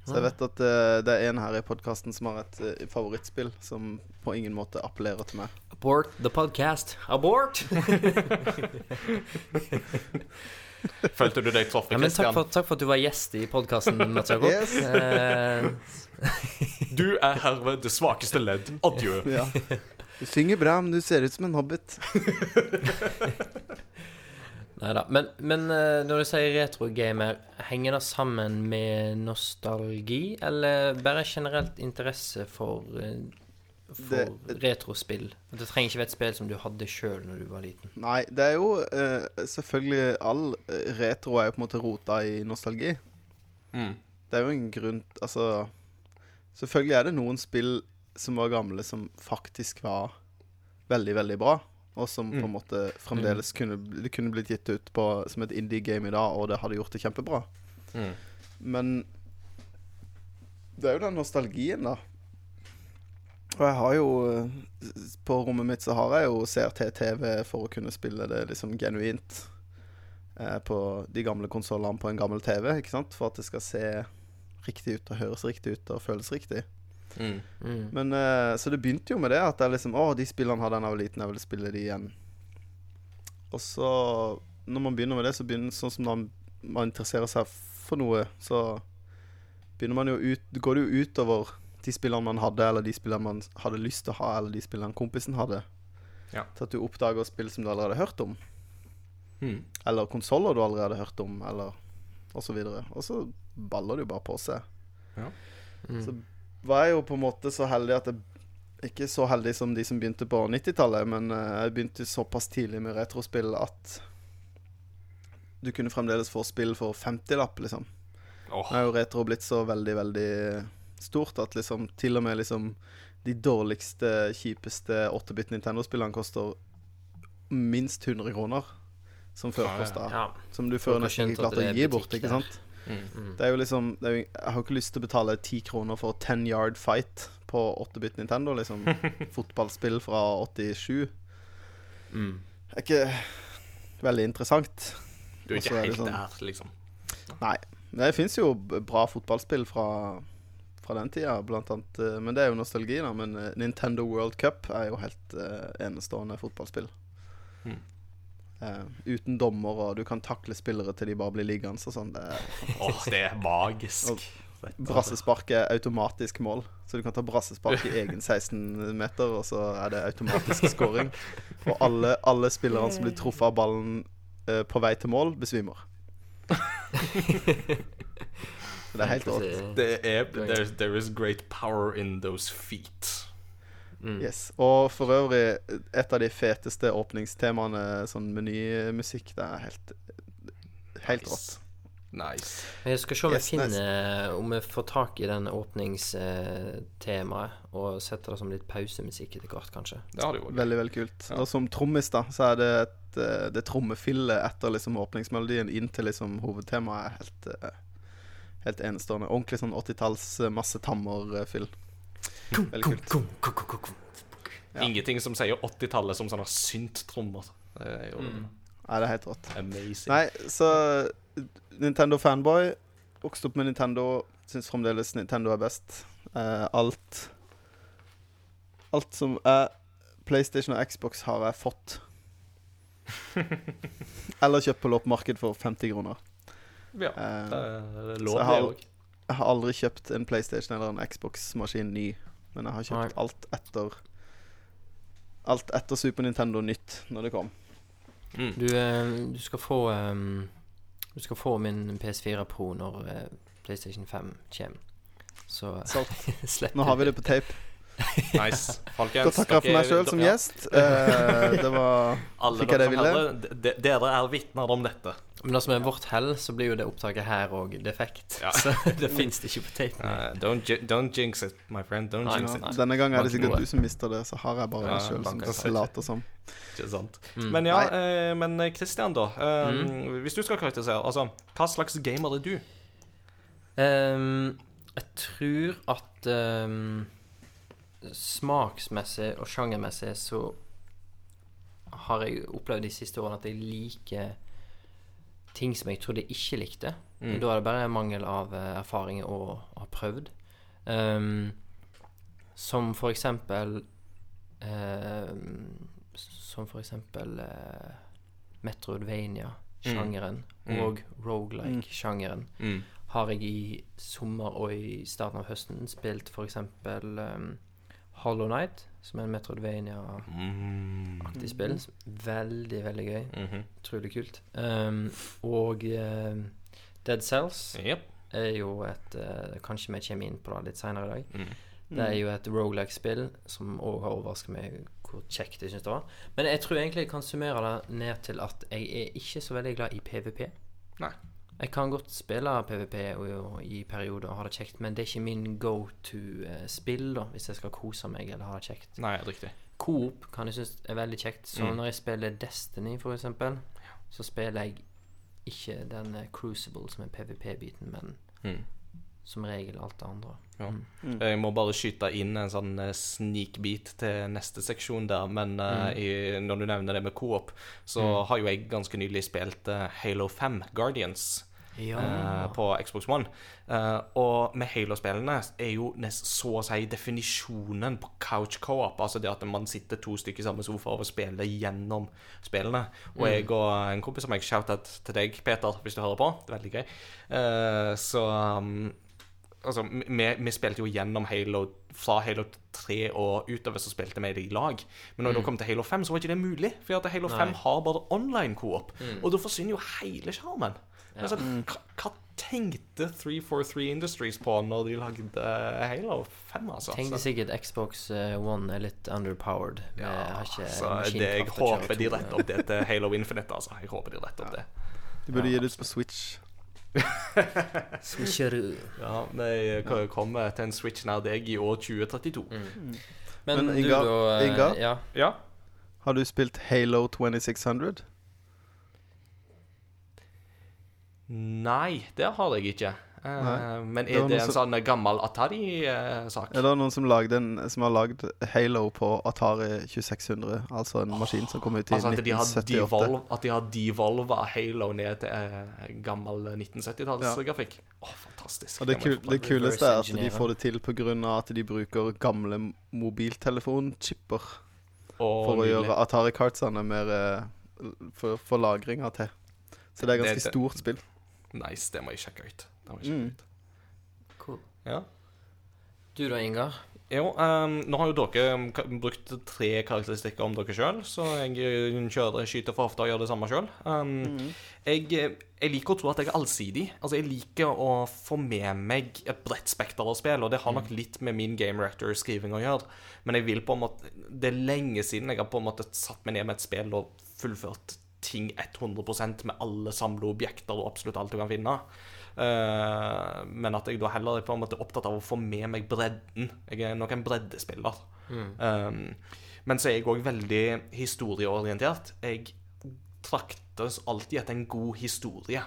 Så jeg vet at uh, det er en her i podkasten som har et uh, favorittspill som på ingen måte appellerer til meg. Abort the podcast. Abort! Følte du deg truffet, Ja, men takk takk for at du var gjest i podkasten, Mats Jakob. Yes. Eh, Du er herved det svakeste ledd. Adjø. Ja. Du synger bra, men du ser ut som en hobbit. Nei da. Men, men eh, når du sier retrogamer, henger det sammen med nostalgi, eller bare generelt interesse for, for det, retrospill? Det trenger ikke være et spill som du hadde sjøl når du var liten. Nei, det er jo eh, selvfølgelig All eh, retro er jo på en måte rota i nostalgi. Mm. Det er jo en grunn Altså Selvfølgelig er det noen spill som var gamle, som faktisk var veldig, veldig bra. Og som på en måte fremdeles kunne Det kunne blitt gitt ut på som et indie-game i dag, og det hadde gjort det kjempebra. Mm. Men det er jo den nostalgien, da. Og jeg har jo På rommet mitt så har jeg jo CRT-TV for å kunne spille det liksom genuint. Eh, på de gamle konsollene på en gammel TV, ikke sant? For at det skal se riktig ut og høres riktig ut og føles riktig. Mm. Mm. Men uh, Så det begynte jo med det at jeg liksom Å, de spillene hadde jeg da jeg var liten, jeg ville spille de igjen. Og så, når man begynner med det, så begynner sånn som når man interesserer seg for noe, så begynner man jo ut Går det jo utover de spillene man hadde, eller de spillene man hadde lyst til å ha, eller de spillene kompisen hadde. Ja. Til at du oppdager spill som du allerede har hørt om. Hmm. Eller konsoller du allerede har hørt om, eller og så videre. Og så baller det jo bare på seg. Mm. Så var jeg jo på en måte så heldig at jeg Ikke så heldig som de som begynte på 90-tallet, men eh, jeg begynte såpass tidlig med retrospill at du kunne fremdeles få spill for 50-lapp, liksom. Oh. Nå er jo retro blitt så veldig, veldig stort at liksom til og med liksom de dårligste, kjipeste 8-bit Nintendo-spillene koster minst 100 kroner. Som før kosta. ja. Ja. Som du før nesten ikke klarte å gi bort. ikke sant? Mm. Mm. Det er jo liksom det er jo, Jeg har ikke lyst til å betale ti kroner for 10 yard fight på 8-bit Nintendo, liksom. Fotballspill fra 87. Mm. Det er ikke veldig interessant. Du er ikke er helt sånn- der, liksom. Nei. Det fins jo bra fotballspill fra, fra den tida, blant annet. eh, Men det er jo nostalgi, da. Men eh, Nintendo World Cup er jo helt uh, enestående fotballspill. Mm. Eh, uten dommer, og du kan takle spillere til de bare blir liggende og sånn. Det oh, Åh, det er magisk. Og Brassespark er automatisk mål, så du kan ta brassespark i egen 16 meter, og så er det automatisk scoring. Og alle, alle spillerne som blir truffet av ballen uh, på vei til mål, besvimer. Så det er helt rått. Det er there, there is great power in those feet. Mm. Yes. Og for øvrig, et av de feteste åpningstemaene, sånn menymusikk, det er helt Helt Nice. rått. Nice. Jeg skal se om jeg finner nice. Om jeg får tak i den åpningstemaet og setter det som litt pausemusikk etter hvert, kanskje. Det har det jo. Veldig, veldig kult. Ja. Og som trommis, da, så er det et, eh, det trommefillet etter liksom åpningsmelodien inn til liksom hovedtemaet er helt eh, Helt enestående. Ordentlig sånn 80-talls eh, masse tammer-fyll. Veldig kult. Ja. Ingenting som sier 80-tallet som sånne synt-trommer. Det er jo Nei, det er helt rått. amazing. Nei, så Nintendo-fanboy. Vokste opp med Nintendo. Syns fremdeles Nintendo er best. Eh, alt Alt som er PlayStation og Xbox, har jeg fått. Eller kjøpt på loppemarked for 50 kroner. Ja, Eh, det er lov, det òg. Jeg har aldri kjøpt en PlayStation eller en Xbox-maskin ny, men jeg har kjøpt Nei. alt etter Alt etter Super Nintendo nytt når det kom. Mm. Du, eh, du skal få Du skal få min PS4 Pro når eh, PlayStation 5 kommer. Så Så slipper nå har vi det på tape. Nice. Da takker jeg for meg sjøl som gjest. Uh, det var Alle Fikk jeg det som ville? Dere er vitner om dette. Men det som er vårt hell, så blir jo det opptaket her òg defekt. Ja. Så det fins ikke på tapen. Uh, don't, don't jinx it, my friend. Don't Nei, jinx it. Denne gangen er det sikkert du som mister det, så har jeg bare meg en sjøl som later som. Ikke sant? Mm. Men ja, Nei. eh, men eh, Christian, da. eh, Hvis du skal karakterisere, altså, hva slags gamer er du? Um, jeg tror at um, smaksmessig og sjangermessig så har jeg opplevd de siste årene at jeg liker ting som jeg trodde jeg ikke likte. Mm. Da er det bare mangel av eh, erfaring å å ha prøvd. Um, som for eksempel uh, Som for eksempel uh, Metroidvania-sjangeren Mm. og rogelike-sjangeren Mm. har jeg i sommer og i starten av høsten spilt for eksempel um, Hollow Night, som er en Metrodvania-aktig Mm. spill. Veldig, veldig gøy. Mhm. Utrolig kult. Um, og uh, Dead Cells yep. er jo et uh, Kanskje vi kommer inn på det litt seinere i dag. Mm. Det er jo et rogelike-spill som òg har overrasket meg hvor kjekt jeg syns det var. Men jeg tror egentlig jeg kan summere det ned til at jeg er ikke så veldig glad i PVP. Nei. Jeg kan godt spille PVP i perioder og ha det kjekt, men det er ikke min go to-spill da hvis jeg skal kose meg eller ha det kjekt. Nei, riktig. Coop kan jeg synes er veldig kjekt. Så Mm. når jeg spiller Destiny, for eksempel, så spiller jeg ikke den eh, Crucible som er PVP-biten, men Mm. som regel alt det andre. Ja. Mm. Jeg må bare skyte inn en sånn snikbit sneak-beat til neste seksjon der. Men uh, i, når du nevner det med coop, så Mm. har jo jeg ganske nylig spilt uh, Halo 5 Guardians eh, på Xbox One. Uh, og med Halo-spillene er jo nest, så å si definisjonen på couch co-op. Altså det at man sitter to stykker i samme sofa og spiller gjennom spillene. Og jeg og en kompis som jeg shout-out til deg, Peter, hvis du hører på. Det er veldig gøy. Uh, så um, Altså, vi, vi spilte jo gjennom Halo fra Halo 3 og utover, så spilte vi det i lag. Men når det kom til Halo 5, så var ikke det mulig. For at Halo 5 har bare online coop. Og da forsvinner jo hele sjarmen. Altså, hva, hva tenkte 343 Industries på når de lagde Halo 5, altså? Tenkte sikkert Xbox eh, One er litt underpowered. Ja, har ikke så det, jeg håper de retter opp det til Halo Infinite, altså. Jeg håper de retter opp det. De burde gi det ut på Switch. Switcheroo. Ja, Vi kommer til en Switch nær deg i år 2032. Mm. Men, Men du, Inga- da eh, Inga? Ja. Ja. Har du spilt Halo 2600? Nei, det har jeg ikke. Eh, Nei. men er det, det en som- sånn gammel Atari-sak? Er det noen som, lagde en, som har lagd Halo på Atari 2600? Altså en maskin som kom ut i Altså at de 1978. devolv, at de har devolva Halo ned til eh, gammel 1970-tallsgrafikk. Å, fantastisk. Og det, kul, det kuleste er at de får det til pga. at de bruker gamle mobiltelefonchipper Å, for å nydelig. gjøre Atari-kartsene mer eh, for, for lagringa til. Så det er ganske det- stort spill. Nice, det må jeg sjekke ut. Det må jeg sjekke Mm. ut. Cool. Ja. Du da, Ingar? Jo, um, nå har jo dere um, brukt tre karakteristikker om dere sjøl, så jeg eh, kjører skyter for ofte og gjør det samme sjøl. Um, mm. jeg liker å tro at jeg er allsidig. Altså, jeg liker å få med meg et bredt spekter av spill, og det har nok litt med min game reactor-skriving å gjøre. Men jeg vil på en måte Det er lenge siden jeg har på en måte satt meg ned med et spill og fullført ting 100 med alle samleobjekter og absolutt alt du kan finne. Uh, men at jeg da heller er på en måte opptatt av å få med meg bredden. Jeg er nok en breddespiller. Um, men så er jeg òg veldig historieorientert. Jeg traktes alltid etter en god historie,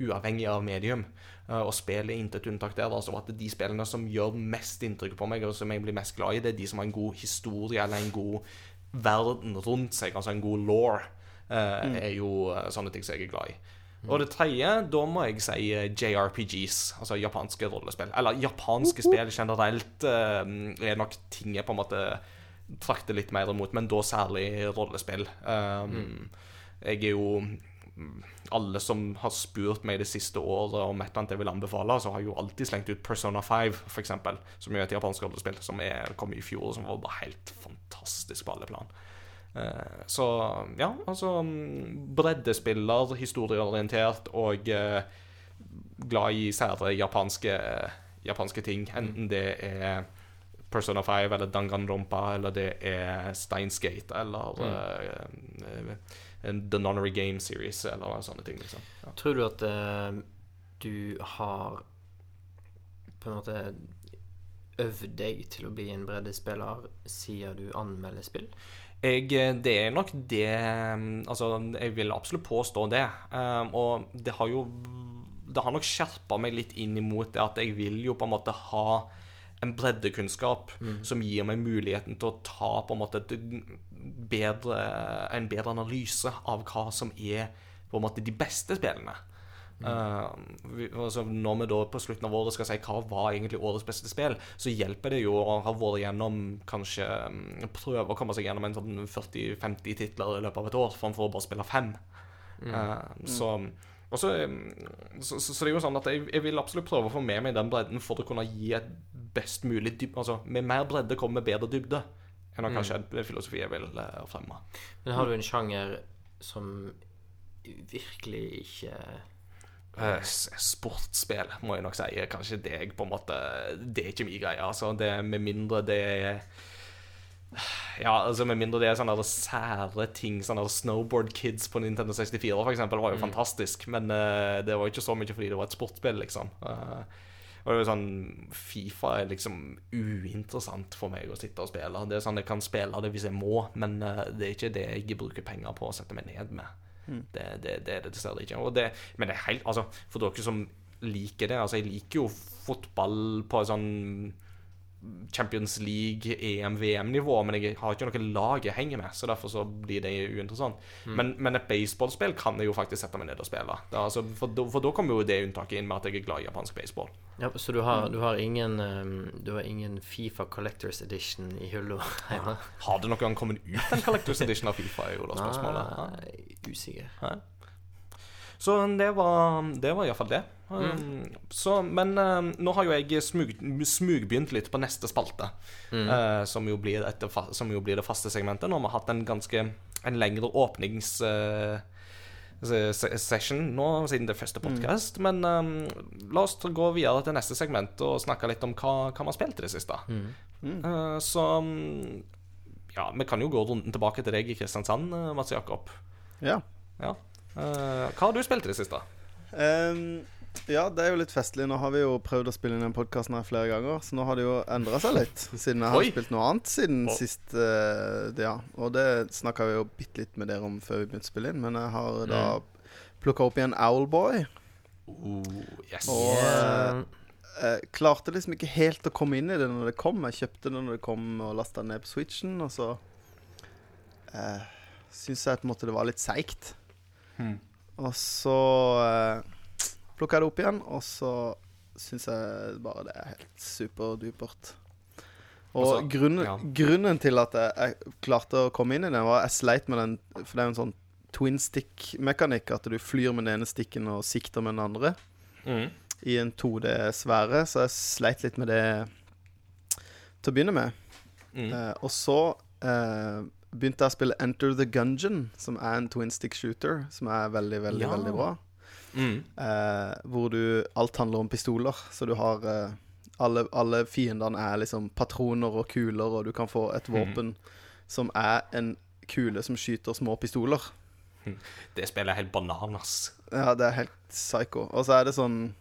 uavhengig av medium. Uh, og spill er intet unntak der. Altså at de spillene som gjør mest inntrykk på meg, og som jeg blir mest glad i, det er de som har en god historie eller en god verden rundt seg, altså en god law, er jo uh, sånne ting som jeg er glad i. Og det tredje, da må jeg si eh, JRPGs, altså japanske rollespill. Eller japanske spill generelt eh, er nok ting jeg på en måte trakter litt mer imot, men da særlig rollespill. Um, Jeg er jo mm, Alle som har spurt meg det siste året om et eller annet jeg vil anbefale, så har jeg jo alltid slengt ut Persona 5, for eksempel, som er et japansk rollespill som er, kom i fjor, som var bare helt fantastisk på alle plan. Eh, Så ja, altså mm, Breddespiller, historieorientert og eh, glad i sære japanske, japanske ting. Enten det er Persona 5 eller Danganronpa, eller det er Steinsgate eller mm. eh, The Nonary Game Series, eller sånne ting. liksom. Ja. Tror du at eh, du har på en måte øvd deg til å bli en breddespiller siden du anmelder spill? Jeg, eh, det er nok det mm, Altså, jeg vil absolutt påstå det. Um, og det har jo Det har nok skjerpa meg litt inn imot det at jeg vil jo på en måte ha en breddekunnskap som gir meg muligheten til å ta på en måte et bedre, en bedre analyse av hva som er på en måte de beste spillene. Uh, vi, altså når vi da på slutten av året skal si hva var egentlig årets beste spill, så hjelper det jo å ha vært gjennom kanskje mm, Prøve å komme seg gjennom en sånn 40-50 titler i løpet av et år, framfor å bare spille fem. Uh, Så Og så, så, så, det er jo sånn at jeg, jeg vil absolutt prøve å få med meg den bredden for å kunne gi et best mulig dybde. Altså, med mer bredde kommer bedre dybde enn Mm. kanskje en filosofi jeg vil uh, fremme. Men har du en sjanger som virkelig ikke sportsspill, må jeg nok si, kanskje det jeg på en måte Det er ikke min greie. Altså, det med mindre det er Ja, altså med mindre det er sånne sære ting Sånne Snowboard Kids på Nintendo 64 for eksempel var jo fantastisk. Men uh, det var ikke så mye fordi det var et sportsspill liksom. Uh, Og det er jo sånn FIFA er liksom uinteressant for meg å sitte og spille. Det er sånn jeg kan spille det hvis jeg må Men uh, det er ikke det jeg bruker penger på å sette meg ned med det, det, det er det dessverre ikke. Det, Men det er helt, altså For dere som liker det Altså jeg liker jo fotball på sånn Champions League, EM, VM-nivå, men jeg har ikke noe lag jeg henger med, så derfor så blir det uinteressant. Men, men et baseballspill kan jeg jo faktisk sette meg ned og spille. Er altså, for, da- for da kommer jo det unntaket inn med at jeg er glad i japansk baseball. ja, Så du har, du har ingen um, Du har ingen Fifa Collectors Edition i hylla hjemme? Har det noen gang kommet ut en Collectors Edition av Fifa, er jo da spørsmålet. Nei, usikker. Nei. Så det var, det var iallfall det. Um, så, men uh, nå har jo jeg smug, smugbegynt litt på neste spalte, eh, som, jo blir etter, som jo blir det faste segmentet. Nå har vi hatt en ganske En lengre åpnings... se- Session nå siden det er første podkast. Men um, la oss gå videre til neste segment og snakke litt om hva, hva vi har spilt i det siste. Eh, så um, Ja, vi kan jo gå runden tilbake til deg i Kristiansand, Mats Jakob. Ja. Ja. Uh, hva har du spilt i det siste? Ehm, ja, det er jo litt festlig. Nå har vi jo prøvd å spille inn den podkasten her flere ganger, så nå har det jo endra seg litt. Siden jeg har Oi. spilt noe annet siden oh. sist. Uh, det, ja. Og det snakka vi jo bitte litt med dere om før vi begynte å spille inn, men jeg har da plukka opp igjen Owlboy. Oh, yes. Og uh, Jeg klarte liksom ikke helt å komme inn i det når det kom. Jeg kjøpte det når det kom og lasta ned på Switchen, og så uh, syns jeg på en måte det var litt seigt. Hmm. Og så uh, plukka det opp igjen, og så syns jeg bare det er helt superdupert. Og Altså, grunnen, ja. grunnen til at jeg, klarte å komme inn i den, var at jeg sleit med den For det er jo en sånn twin stick-mekanikk, at du flyr med den ene stikken og sikter med den andre Mm. i en 2D-sfære, så jeg sleit litt med det til å begynne med. Mm. Eh, og så eh, begynte jeg å spille Enter the Gungeon, som er en twin stick shooter, som er veldig, veldig, Ja. veldig bra. Mm. Eh, hvor du Alt handler om pistoler, så du har eh, alle, alle fiendene er liksom patroner og kuler, og du kan få et våpen våpen som er en kule som skyter små pistoler. Det spillet er helt bananas. Ja, det er helt psycho. Og så er det sånn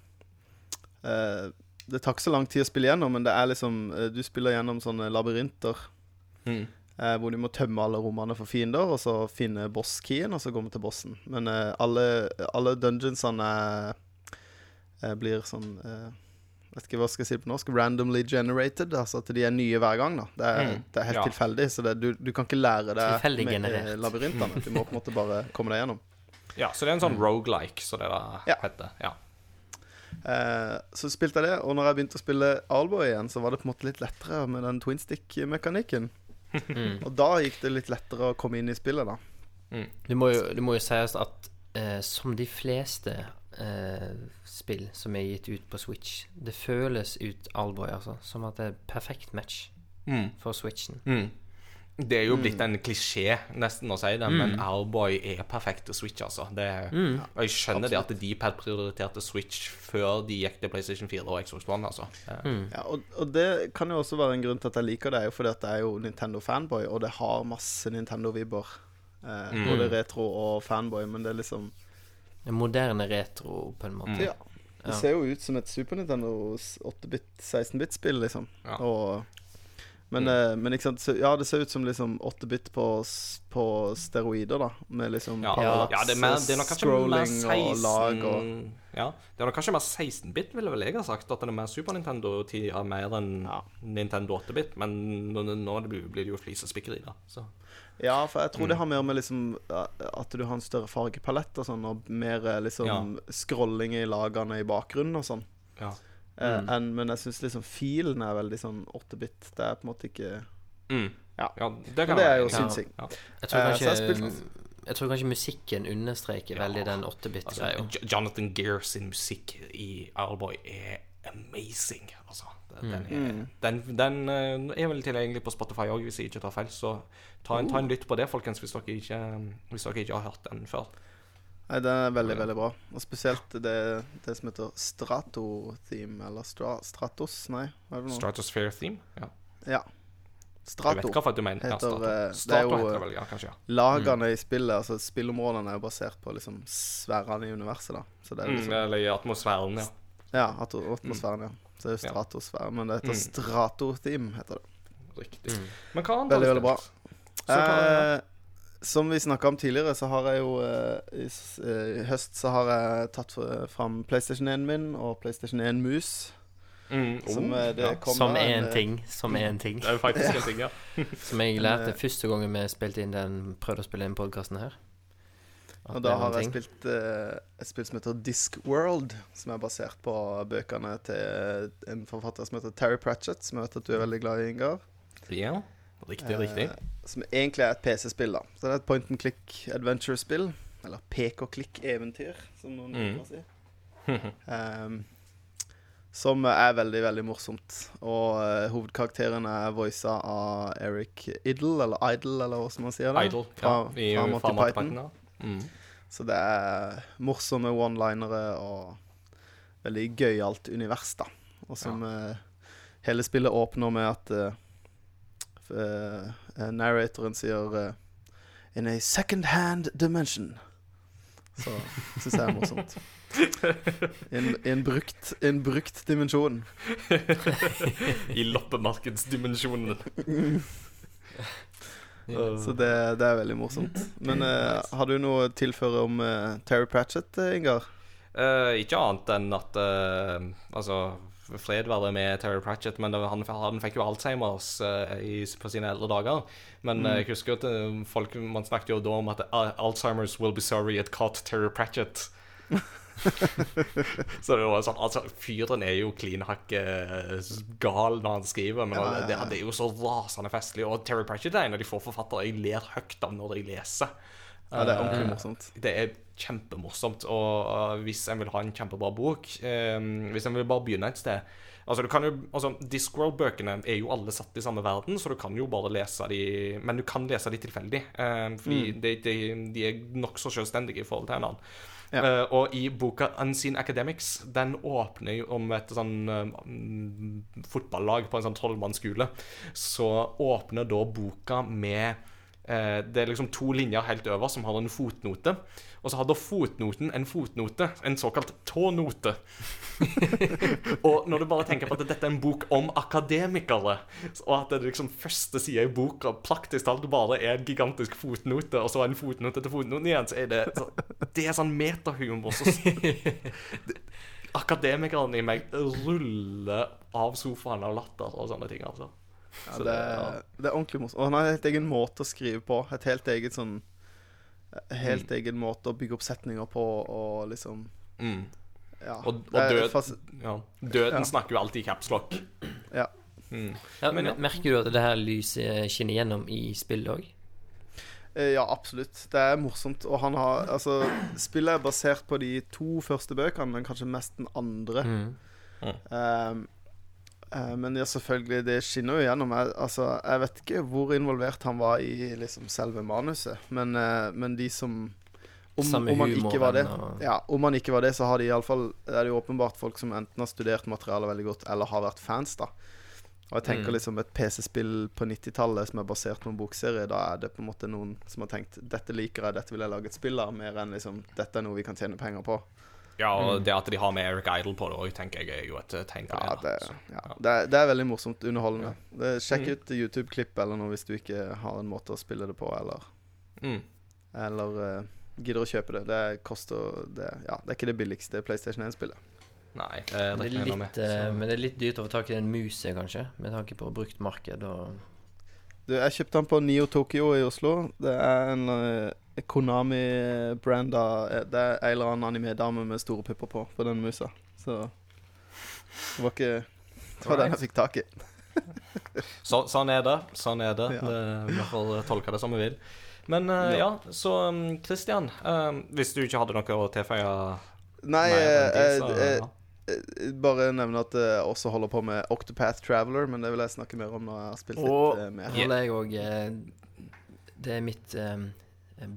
eh, Det tar ikke så lang tid å spille gjennom, men det er liksom eh, Du spiller gjennom sånne labyrinter Mm. Eh, hvor du må tømme alle rommene for fiender, og så finne boss-keyen, og så går vi til bossen. Men eh, alle, alle dungeonsene eh, blir sånn eh, Vet ikke hva skal jeg si på norsk. Randomly generated. Altså at de er nye hver gang. da Det er, Mm, det er helt ja. tilfeldig, så det, du, du kan ikke lære det Tilfeldig med, generert. eh, labyrintene. Du må på en måte bare komme deg gjennom. Ja, så det er en sånn roguelike, så det da Ja. heter. Ja. Eh, så spilte jeg det, og når jeg begynte å spille Alboy igjen, så var det på en måte litt lettere med den twin stick-mekanikken. Mm. Og da gikk det litt lettere å komme inn i spillet, da. Det må jo, det må jo sies at eh, som de fleste eh, spill som er gitt ut på Switch, det føles ut Alboy, altså, som at det er perfekt match Mm. for Switchen. Mm. Det er jo blitt en klisjé nesten å si det, Mm. men Airboy er perfekt til Switch, altså. Det mm. og jeg skjønner det at Dpad prioriterte Switch før de gikk til PlayStation 4 og Xbox One, altså. Mm. Ja, og, og det kan jo også være en grunn til at jeg liker det, er jo fordi at jeg er jo Nintendo-fanboy, og det har masse Nintendo-vibber. Eh, Mm. Både retro og fanboy, men det er liksom En moderne retro, på en måte. Ja. Det ser jo ut som et Super Nintendo 8-bit, 16-bit-spill, liksom. Ja. Og, men, eh, men så, Ja, det ser ut som liksom 8-bit på, på steroider, da. Med liksom Ja, parallax, ja det, er mer, det er scrolling kanskje mer scrolling og lag og Ja, det er nok kanskje mer 16-bit, ville vel jeg ha sagt. At det er mer Super Nintendo-tida mer enn Ja. Nintendo 8-bit. Men nå, nå blir det jo flisespikkeri, da. Så. Ja, for jeg tror Mm. det har mer med liksom At du har en større fargepalett og sånn, og mer eh, liksom scrolling i lagene i bakgrunnen og sånn. Ja. Eh, Mm. en, men jeg syns liksom filen er veldig sånn 8-bit. Det er på en måte ikke Mm. Ja. det Men kan det er jo synsing. Ja. Jeg tror Eh, kanskje jeg spilte- Jeg tror kanskje musikken understreker veldig den 8-bit-greia. Altså, Jonathan Gear sin musikk i Owlboy er amazing. Altså, den, den, er, den, den eh, er vel tilgjengelig på Spotify òg, hvis jeg ikke tar feil. Så ta en, ta en lytt på det, folkens, hvis dere ikke, hvis dere ikke har hørt den før. Nei, den er veldig, veldig bra. Og spesielt det, det som heter Strato-theme, eller stra, Stratos, nei, er det? Stratosphere Theme. Ja. Ja. Jeg Strato. vet hva du mener. Ja, heter, Strato. eh, det er jo, vel, ja, kanskje. ja. Lagene i spillet, altså spillområdene, er jo basert på liksom sfærene i universet, da. Så det er Mm, liksom eller i atmosfæren, ja. Ja, atmosfæren, ja. Så det er jo Ja. stratosfære, men det heter Mm. Strato-theme, heter det. Riktig. Mm. Men hva annet Veldig, har du veldig bra. Så hva- Eh, som vi snakka om tidligere, så har jeg jo eh, i, eh, I høst så har jeg tatt fram PlayStation 1 min og PlayStation 1 Mus. Mm, Som oh, eh, det ja. Som én en, eh, ting. Som én ting. Det er jo faktisk en ting, ja. Som jeg lærte eh, første gangen vi spilte inn den prøvde å spille inn podkasten her. At Og da har jeg spilt uh, et spill som heter Discworld, som er basert på bøkene til en forfatter som heter Terry Pratchett, som jeg vet at du er veldig glad i, Ingar. Ja, riktig, Eh, riktig. Som egentlig er et PC-spill, da. Så det er et point and click adventure-spill. Eller pek-og-klikk-eventyr, som noen Mm. kan si. um, som er veldig, veldig morsomt. Og uh, hovedkarakteren er voisa av Eric Idle, eller Idle, eller hva som man sier det. Idle, Fra, Ja, i fra Monty fra Monty Python. Python. Mm. Så det er morsomme one-linere og veldig gøyalt univers, da. Og som eh, hele spillet åpner med at eh, eh, narratoren sier eh, In a second hand dimension. Så syns jeg er morsomt. I en, en, brukt, en brukt dimensjon. I loppemarkedsdimensjonen. Så det, det er veldig morsomt. Men uh, har du noe å tilføre om uh, Terry Pratchett, eh, Ingar? Uh, ikke annet enn at eh, Altså, fred være med Terry Pratchett, men var- han, han fikk jo Alzheimers uh, i, på sine eldre dager. Men mm. jeg husker at eh, folk Man snakket jo da om at eh, Alzheimers will be sorry it caught Terry Pratchett. Så det var sånn Altså, fyren er jo klinhakke gal når han skriver, men Ja, ja, ja. Det, det er jo så rasende festlig. Og Terry Pratchett er en av de få forfattere jeg ler høyt av når jeg leser. Ja, det er ordentlig Eh, morsomt. det er kjempemorsomt. Og hvis en vil ha en kjempebra bok eh, Hvis en vil bare begynne et sted Altså, du kan jo, altså Discworld-bøkene er jo alle satt i samme verden, så du kan jo bare lese de Men du kan lese de tilfeldig, eh, fordi de, de, de er nokså selvstendige i forhold til hverandre. Ja. Uh, og i boka Unseen Academics, den åpner jo om et sånn mm, fotballag på en sånn tolvmannsskole. Så åpner da boka med Det er liksom to linjer helt over som har en fotnote. Og så har da fotnoten en fotnote, en såkalt tånote. og når du bare tenker på at dette er en bok om akademikere, og at det liksom første sida i boka praktisk talt bare er en gigantisk fotnote, og så en fotnote til fotnoten igjen, så er det så, Det er sånn metahumor. Så, akademikerne i meg ruller av sofaen av latter og sånne ting, altså. Ja, det, det- er, ordentlig morsomt. Og han har en helt egen måte å skrive på. Et helt eget sånn Helt Mm. egen måte å bygge opp setninger på og liksom Mm. Ja. Og, og død, ja. Døden Ja. snakker jo alltid i capslock. ja. Mm. Ja, Men ja. Merker du at det her lyset skinner gjennom i spillet òg? Eh, ja, absolutt. Det er morsomt. Og han har Altså, spillet er basert på de to første bøkene, men kanskje mest den andre. Mm. Ehm, eh, men ja, selvfølgelig, det skinner jo gjennom. Jeg, altså, jeg vet ikke hvor involvert han var i liksom selve manuset, men, eh, men de som om, Samme om han ikke var det, og- ja, om han ikke var det, så har de iallfall Er det jo åpenbart folk som enten har studert materialet veldig godt, eller har vært fans, da. Og jeg tenker Mm. liksom et PC-spill på 90-tallet som er basert på en bokserie, da er det på en måte noen som har tenkt 'Dette liker jeg, dette vil jeg lage et spill av', mer enn liksom 'Dette er noe vi kan tjene penger på'. Ja, og det at de har med Eric Idle på det òg, tenker jeg er jo et eh, tegn på Ja, det. det. Så, ja. Det, er, det er veldig morsomt. Underholdende. Det, sjekk Mm. ut YouTube-klipp eller noe hvis du ikke har en måte å spille det på, eller, Mm. eller uh, gidder å kjøpe det. Det koster det, Ja, det er ikke det billigste PlayStation 1-spillet. Nei, det, Det det er litt, med. eh, men det er litt dyrt å få tak i den muset, kanskje, med tanke på brukt marked og Du, jeg kjøpte den på Nio Tokyo i Oslo. Det er en uh, Konami-branda eh, Det er en eller annen anime-dame med store pupper på på den musa. Så det var ikke Det var den jeg fikk tak i. Så, sånn er det. Sånn er det. Ja. det. Vi får tolke det som vi vil. Men uh, ja. Ja. så um, Christian, um, hvis du ikke hadde noe å tilføye Nei, mer eh, så, uh, eh, bare nevne at jeg også holder på med Octopath Traveler, men det vil jeg snakke mer om når jeg har spilt litt Og eh, mer. holder jeg òg Det er mitt um,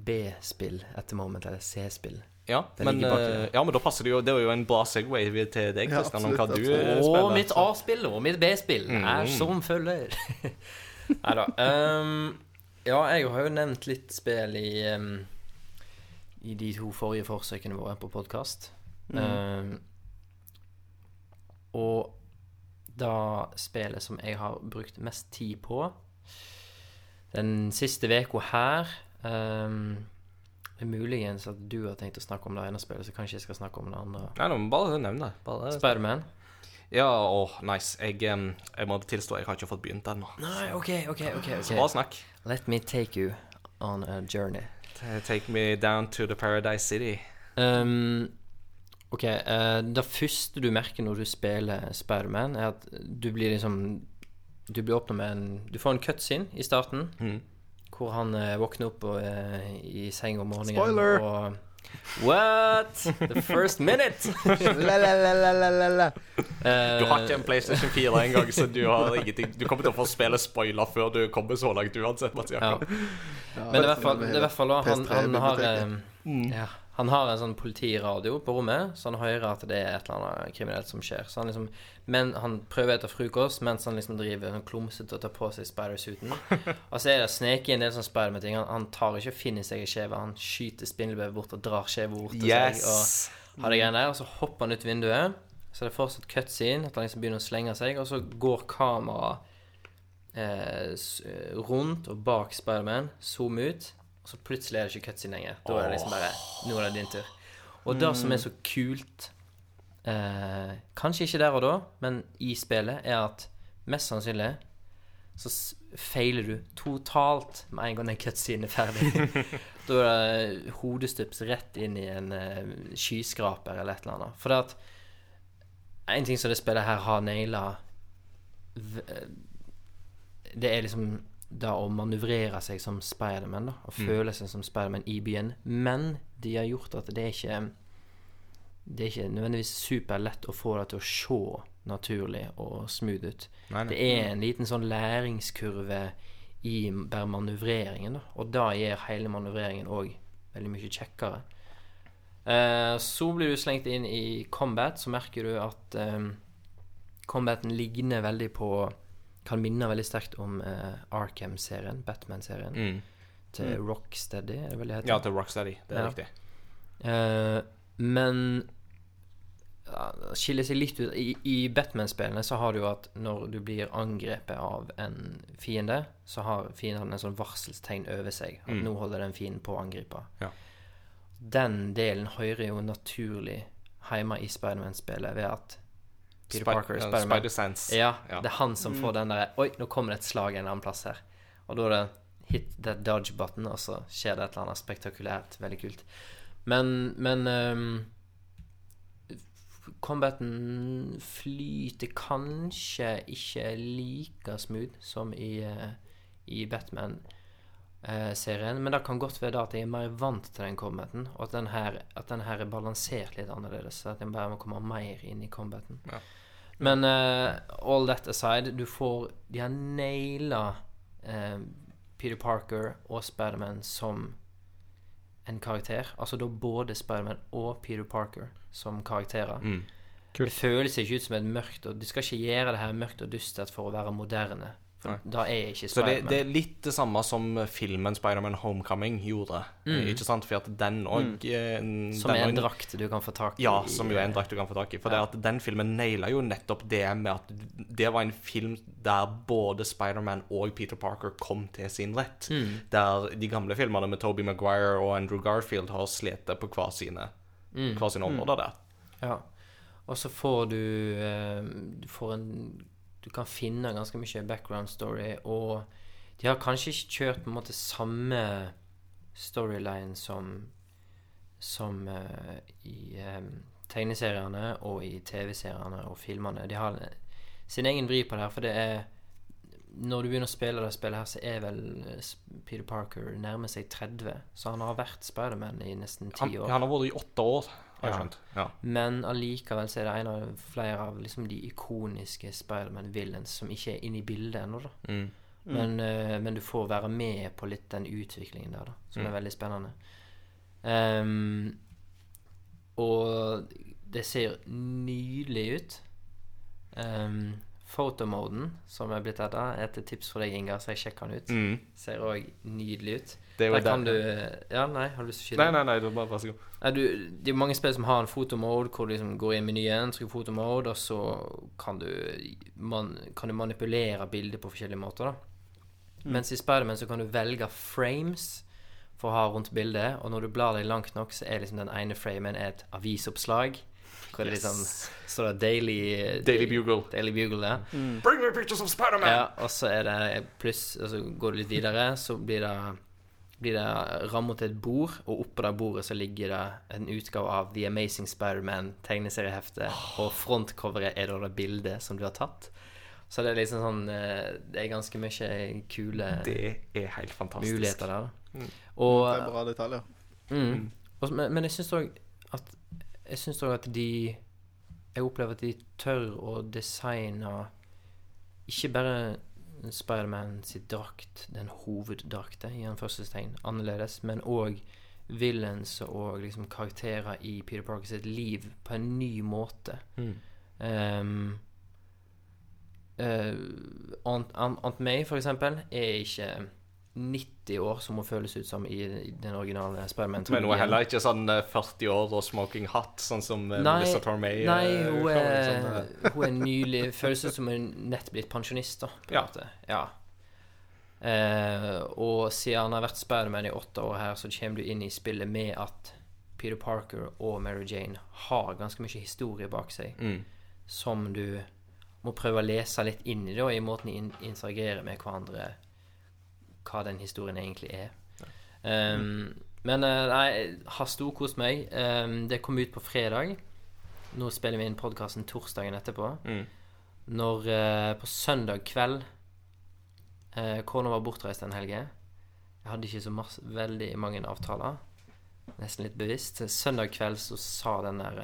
B-spill etter moment, eller C-spill. Ja, men, eh, ja, men da passer det jo Det er jo en bra Segway til deg, Ja, om hva absolutt, du absolutt. eh, Og mitt A-spill og mitt B-spill er Mm. som følger. Nei da. Um, ja, jeg har jo nevnt litt spill i um, I de to forrige forsøkene våre på podkast. Mm. Um, og da spillet som jeg har brukt mest tid på den siste uka her um, det muligens at du har tenkt å snakke om det ene spillet, så kanskje jeg skal snakke om det andre. Nei, nå må bare nevn det. Spiderman. Ja, åh, nice. Jeg, um, jeg må tilstå, jeg har ikke fått begynt ennå. Nei, OK, OK. ok, Så bare snakk. Let me take you on a journey. Take me down to the Paradise City. Um, OK. uh, det første du merker når du spiller Spiderman, er at du blir liksom Du blir åpna med en Du får en cutscene i starten mm. hvor han uh, våkner opp og, uh, i seng om morgenen Spoiler! og What? The first minute! La-la-la-la-la-la. Eh, Du har ikke en PlayStation 4 engang, så du har ingenting Du kommer til å få spille spoiler før du kommer så langt uansett, Mathias. ja. Ja, Men i hvert fall, det er i hvert fall da, han, han, har, PS3-biblioteket. eh, ja, han har en sånn politiradio på rommet, så han hører at det er et eller annet kriminelt som skjer. Så han liksom Men han prøver etter frokost mens han liksom driver sånn klumsete og tar på seg spider-suiten. Og så er det sneket en del sånn Spiderman-ting. Han, han tar ikke og finner seg i skjeva. Han skyter spindelvevet bort og drar skjeva bort til seg. Og Yes! har det greiene der, og så hopper han ut vinduet. Så det er fortsatt cutscene, at han liksom begynner å slenge seg, og så går kameraet eh, eh, rundt og bak Spiderman, zoom ut, og så plutselig er det ikke cutscene lenger. Da er det liksom bare Nå er det din tur. Og det som er så kult, eh, kanskje ikke der og da, men i spillet, er at mest sannsynlig så feiler du totalt med en gang den cutscenen er ferdig. da er det hodestups rett inn i en uh, skyskraper eller et eller annet. For det at en ting som det spillet her har naila Det er liksom det å manøvrere seg som Spiderman, da. Og føle seg som Spiderman i byen. Men de har gjort at det er ikke Det er ikke nødvendigvis superlett å få det til å se naturlig og smooth ut. Nei, nei. Det er en liten sånn læringskurve i bare manøvreringen, da. Og da gjør hele manøvreringen òg veldig mye kjekkere. Eh, så blir du slengt inn i combat, så merker du at eh, combaten ligner veldig på Kan minne veldig sterkt om uh, Arkham-serien, Batman-serien, Mm. til Rocksteady, er det vel det heter? Ja, til Rocksteady. Det er Ja. riktig. Uh, men uh, skiller seg litt ut. I, i Batman-spillene så har du jo at når du blir angrepet av en fiende, så har fienden en sånn varselstegn over seg. At Mm. nå holder den fienden på å angripe. Ja. Den delen hører jo naturlig hjemme i Spiderman-spillet ved at Peter Sp Parker, Spiderman Spider Sense. ja, Ja. det er han som får den der Oi, nå kommer det et slag en annen plass her. Og da er det hit that dodge button, og så skjer det et eller annet spektakulært. Veldig kult. Men, men um, Combaten flyter kanskje ikke like smooth som i, eh, i Batman-serien. Men det kan godt være da at jeg er mer vant til den combaten, og at den her, at den her er balansert litt annerledes. Så at jeg bare må komme mer inn i combaten. Ja. Men uh, all that aside, du får De har naila uh, Peter Parker og Spiderman som en karakter. Altså da både Spiderman og Peter Parker som karakterer. Mm. Det føles ikke ut som et mørkt Og Du skal ikke gjøre det her mørkt og dystert for å være moderne. For Nei. da er ikke Så det, Spiderman. det er litt det samme som filmen Spiderman Homecoming gjorde. Mm. Ikke sant? For at den òg Som er en drakt du kan få tak i. Ja, som jo er en drakt du kan få tak i. For Ja. det at den filmen naila jo nettopp det med at det var en film der både Spiderman og Peter Parker kom til sin rett. Mm. Der de gamle filmene med Toby Maguire og Andrew Garfield har slitt på hver sine, Mm. hver sine områder der. Ja. Og så får du eh, Du får en Du kan finne ganske mye background story, og de har kanskje ikke kjørt på en måte samme storyline som Som uh, i um, tegneseriene og i TV-seriene og filmene. De har sin egen vri på det her, for det er når du begynner å spille det spillet her, så er vel eh, Peter Parker nærmer seg 30. Så han har vært Spiderman i nesten Han, ti år. han har vært i åtte år, har jeg Ja. skjønt. Ja. Men allikevel så er det en av flere av liksom de ikoniske Spiderman-villains som ikke er inne i bildet ennå, da. Mm. Men, uh, men du får være med på litt den utviklingen der, da, som Mm. er veldig spennende. Um, og det ser nydelig ut. Um, Photomoden, som er blitt edda, er et tips for deg, Ingar, så jeg sjekker den ut. Mm. Ser òg nydelig ut. Det er jo Der kan du Ja, nei, har du lyst til å Nei, nei, nei, det var bare vær så god. Nei, du, det er mange spill som har en fotomode hvor du liksom går inn i menyen, trykker fotomode, og så kan du, man, kan du manipulere bildet på forskjellige måter. da Mens i Spiderman så kan du velge frames for å ha rundt bildet, og når du blar deg langt nok, så er liksom den ene framen et avisoppslag. Hvor det liksom står det Daily Daily Bugle. Daily Bugle der. Bring me pictures of Spiderman! Ja, og så er det pluss Og så går du litt videre, så blir det blir det rammet til et bord, og oppå det bordet så ligger det en utgave av The Amazing Spider-Man tegneseriehefte, og frontcoveret er da det bildet som du har tatt. Så det er liksom sånn eh, Det er ganske mye kule Det er helt fantastisk. muligheter der. Mm. Og Det er bra detaljer. Mm. Og, men, men jeg syns òg at Jeg syns òg at de Jeg opplever at de tør å designe ikke bare Spiderman sitt drakt, den hoveddrakta, i anførselstegn, annerledes, men òg villains og liksom karakterer i Peter Parker sitt liv på en ny måte. Mm. Um, uh, Aunt, Aunt, Aunt May, for eksempel, er ikke 90 år, som hun føles ut som i, i den originale Spiderman. Men hun er heller ikke sånn eh, 40 år og smoking hot, sånn som eh, Nei, Melissa Tormey. eh, Nei, hun kan er, sånn, hun er nylig Føles ut som hun nett blitt pensjonist, da. På en Ja. måte. ja. Eh, og siden han har vært Spiderman i åtte år her, så kommer du inn i spillet med at Peter Parker og Mary Jane har ganske mye historie bak seg mm. som du må prøve å lese litt inn i, da, i måten de in interagerer med hverandre, hva den historien egentlig er. Um, men eh, nei, har storkost meg. Um, det kom ut på fredag. Nå spiller vi inn podkasten torsdagen etterpå. Mm. Når uh, På søndag kveld uh, Kona var bortreist en helgen. Jeg hadde ikke så masse, veldig mange avtaler. Nesten litt bevisst. Søndag kveld så sa den der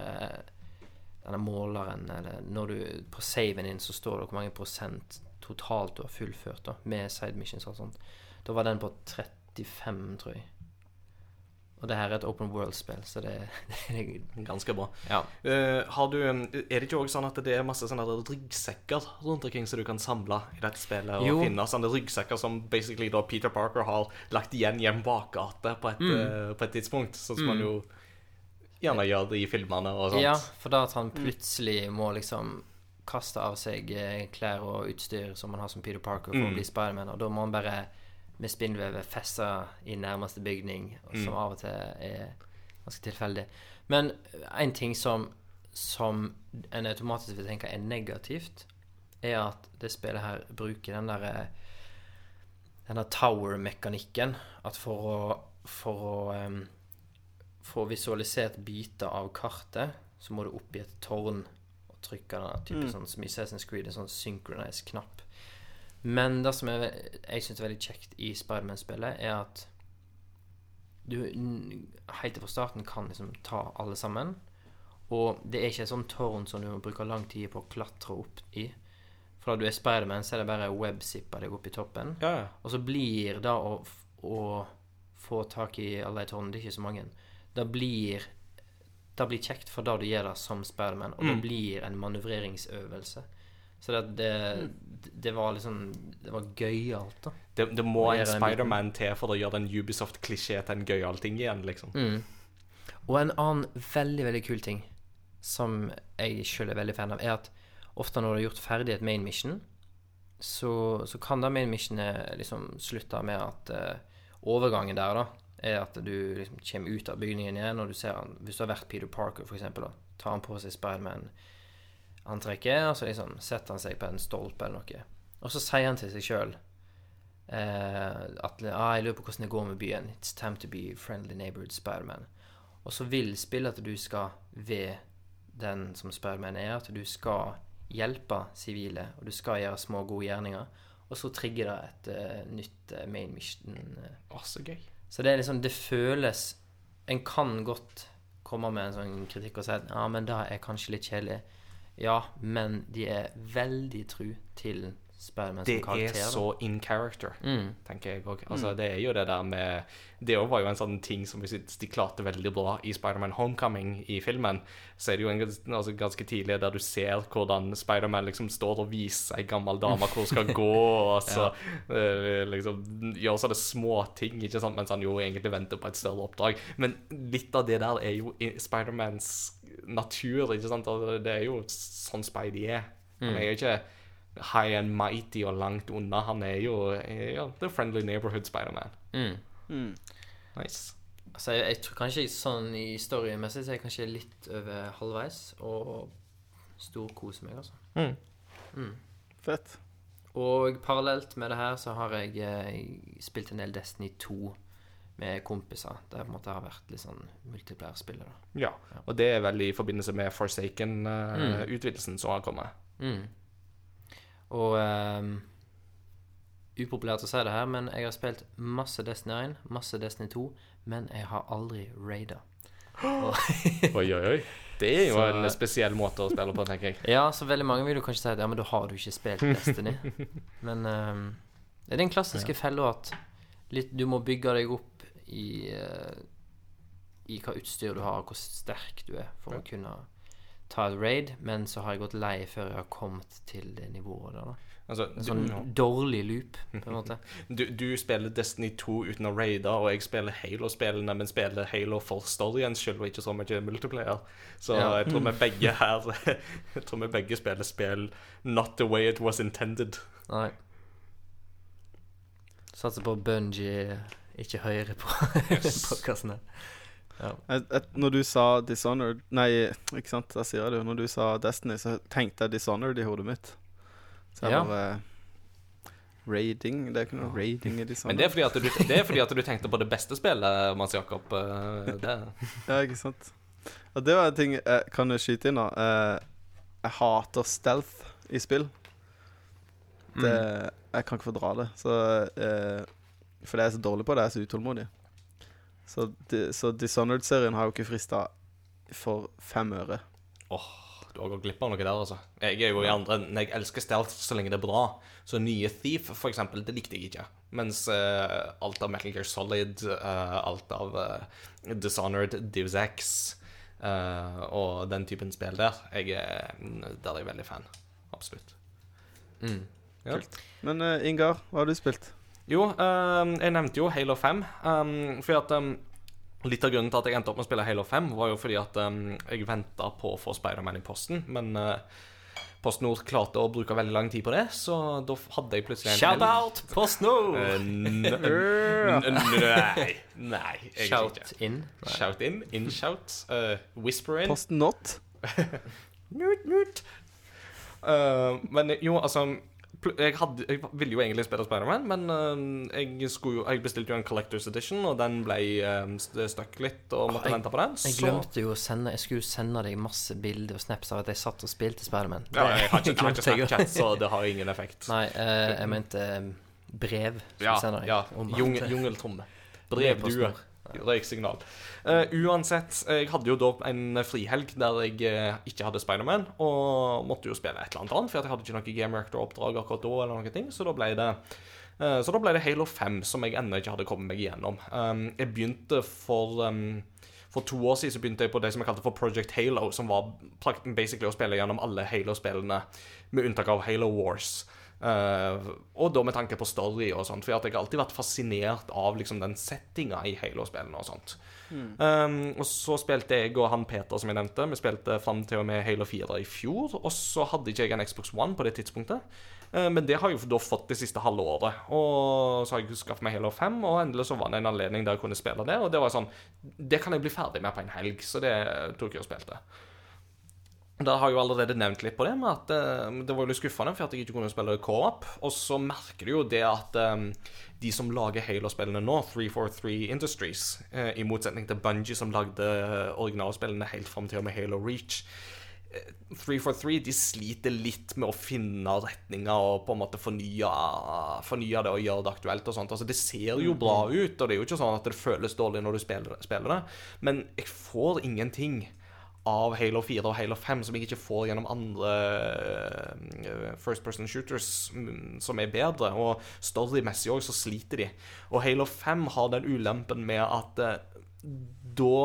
denne måleren eller Når du På saven din så står det hvor mange prosent totalt du har fullført, da, med side missions og sånt. Da var den på 35, tror jeg. Og det her er et open world-spill, så det, det er Ganske bra. Ja. Uh, har du, er det ikke også sånn at det er masse sånne ryggsekker rundt omkring som du kan samle i dette spillet? Og Jo. finne sånne ryggsekker som basically da Peter Parker har lagt igjen i en bakgate på, Mm. uh, på et tidspunkt? Sånn som man jo gjerne gjør det i filmene og sånt. Ja, for da at han plutselig må liksom kaste av seg eh, klær og utstyr som man har som Peter Parker for Mm. å bli Spiderman, og da må han bare med spinnvevet feste i nærmeste bygning, som Mm. av og til er ganske tilfeldig. Men en ting som, som en automatisk vil tenke er negativt, er at det spillet her bruker den derre denne tower-mekanikken. At for å For å um, få visualisert byte av kartet, så må du opp i et tårn og trykke den type Mm. sånn som i Creed, en sånn synchronized knapp. Men det som jeg, jeg syns er veldig kjekt i Spiderman-spillet, er at du helt fra starten kan liksom ta alle sammen. Og det er ikke et sånt tårn som du må bruke lang tid på å klatre opp i. For da du er Spiderman, så er det bare å webzippe deg opp i toppen. Ja, ja. Og så blir det å, å få tak i alle de tårnene, det er ikke så mange, det blir det blir kjekt for da du gjør det som Spiderman, og det Mm. blir en manøvreringsøvelse. Så det, det, det var liksom Det var gøyalt, da. Det, det må en Spiderman til for å gjøre den Ubisoft-klisjé til en gøyal ting igjen, liksom. Mm. Og en annen veldig, veldig kul ting som jeg sjøl er veldig fan av, er at ofte når du har gjort ferdig et main mission, så, så kan da main missionet liksom slutte med at uh, overgangen der, da, er at du liksom kommer ut av bygningen igjen, og du ser han Hvis du har vært Peter Parker, da, tar han på seg Spiderman-antrekket, og så liksom setter han seg på en stolpe eller noe. Og så sier han til seg sjøl eh, at ah, 'Jeg lurer på hvordan det går med byen. It's time to be friendly neighborhood Spiderman'. Og så vil spillet at du skal ved den som Spiderman er, at du skal hjelpe sivile, og du skal gjøre små, gode gjerninger. og så trigger det et uh, nytt uh, main mission. Å, så gøy. Så det er liksom Det føles En kan godt komme med en sånn kritikk og si at ja, men det er kanskje litt kjedelig. Ja, men de er veldig tru til Det som karakter. er så in character, mm. tenker jeg òg. Altså, Det er jo det der med Det var jo en sånn ting som synes de klarte veldig bra i Spiderman Homecoming i filmen. Så er det jo en, altså, ganske tidlig der du ser hvordan Spiderman liksom står og viser ei gammel dame hvor hun skal gå, og så ja. liksom gjør sånne små ting, ikke sant, mens han jo egentlig venter på et større oppdrag. Men litt av det der er jo Spidermans natur, ikke sant. Det er jo sånn Spidey er. Han er jo ikke high and mighty og langt unna. Han er jo eh, ja, the friendly neighborhood Spiderman. Mm. Mm. Nice. Altså, jeg, jeg tror kanskje sånn i storymessig så er jeg kanskje litt over halvveis, og storkoser meg, altså. Mm. Mm. Fett. Og parallelt med det her så har jeg jeg spilt en del Destiny 2 med kompiser. Det på en måte har vært litt sånn multiplayer-spillet, da. Ja. Og det er vel i forbindelse med Forsaken-utvidelsen som har kommet. Mm. Og um, Upopulært å si det her, men jeg har spilt masse Destiny 1, masse Destiny 2, men jeg har aldri raida. Oi, oi, oi. Det er jo Så- en spesiell måte å spille på, tenker jeg. Ja, så veldig mange vil jo kanskje si at ja, men da har du ikke spilt Destiny. Men um, det er den klassiske fella at litt, du må bygge deg opp i uh, I hva utstyr du har, hvor sterk du er for Ja. å kunne ta et raid, men så har jeg gått lei før jeg har kommet til det nivået der. da Altså, En sånn du, dårlig loop, på en måte. du, du spiller Destiny 2 uten å raide, og jeg spiller Halo-spillene, men spiller Halo for storyens skyld, og ikke så mye multiplayer. Så Ja. jeg tror vi begge her Jeg tror vi begge spiller spill not the way it was intended. Nei. Satser på Bungie ikke høyre på Yes. podkasten her. Ja. Et, når du sa Dishonored Nei, ikke sant, da sier jeg det jo. Når du sa Destiny, så tenkte jeg Dishonored i hodet mitt. Så jeg Ja. bare Raiding Det er ikke noe raiding i Dishonored. Men det er, fordi at du, det er fordi at du tenkte på det beste spillet, Mats Jakob. eh, Det. Ja, ikke sant. Og det var en ting jeg kan skyte inn, da. Eh, jeg hater stealth i spill. Det, jeg kan ikke fordra det. Så, eh, for det er jeg så dårlig på det. Jeg er så utålmodig. Så, så Dishonored-serien har jo ikke frista for fem øre. Du har gått glipp av noe der, altså. Jeg er jo i andre enden. Jeg elsker stealth så lenge det er bra. Så nye Thief, for eksempel, det likte jeg ikke. Mens uh, alt av Metal Gear Solid, uh, alt av uh, Dishonored, Divs X eh, og den typen spill der, jeg er, der er jeg veldig fan. Absolutt. Mm. Ja. Men Ingar, hva har du spilt? Jo, um, jeg nevnte jo Halo 5. Um, fordi at um, Litt av grunnen til at jeg endte opp med å spille Halo 5, var jo fordi at um, jeg venta på å få Spiderman i posten, men uh, PostNord klarte å bruke veldig lang tid på det, så da hadde jeg plutselig en Shout helg- out PostNord! Eh, Nei. Nei, Shout ikke. in. Shout in. In-shout. Uh, whisper in. Post Not? Nut, nut. Uh, men jo, altså jeg, hadde, jeg ville jo egentlig spille Spiderman, men uh, jeg, jo, jeg bestilte jo en Collectors Edition, og den ble uh, stuck litt og måtte jeg- vente på den. Jeg glemte jo å sende Jeg skulle sende deg masse bilder og snaps av at jeg satt og spilte Spiderman. Ja, jeg har ikke, jeg. Snapchat, så det har ingen effekt. Nei, uh, jeg mente eh, brev som Ja, sender deg. ja. om at- Jungeltromme. Med Brevdue. Uh, uansett, jeg hadde jo da en frihelg der jeg uh, ikke hadde Spiderman, og måtte jo spille et eller annet annet, for jeg hadde ikke noe Game Reactor-oppdrag akkurat da, eller noen ting, så da ble det eh, så da ble det Halo 5, som jeg ennå ikke hadde kommet meg igjennom. Um, jeg begynte for um, For to år siden så begynte jeg på det som jeg kalte for Project Halo, som var basically å spille gjennom alle Halo-spillene, med unntak av Halo Wars. Eh, og da med tanke på story og sånt, for jeg har alltid vært fascinert av liksom den settinga i Halo-spillene og sånt. Um, og så spilte jeg og han Peter, som jeg nevnte, vi spilte fram til og med Halo 4 i fjor. Og så hadde ikke jeg en Xbox One på det tidspunktet. uh, men det har jeg jo da fått det siste halve året. Og så har jeg skaffet meg Halo 5, og endelig så var det en anledning der jeg kunne spille det. Og det var sånn Det kan jeg bli ferdig med på en helg, så det tok jeg og spilte. Der har jeg jo allerede nevnt litt på det, med at eh, det var jo litt skuffende for at jeg ikke kunne spille co-op. Og så merker du jo det at eh, de som lager Halo-spillene nå, 343 Industries, eh, i motsetning til Bungie som lagde originalspillene helt fram til og med Halo Reach, 343 de sliter litt med å finne retninger og på en måte fornye, fornye det og gjøre det aktuelt. og sånt. Altså Det ser jo bra ut, og det er jo ikke sånn at det føles dårlig når du spiller, spiller det, men jeg får ingenting av Halo 4 og Halo 5 som jeg ikke får gjennom andre eh, first person shooters mm, som er bedre. Og storymessig òg så sliter de. Og Halo 5 har den ulempen med at eh, da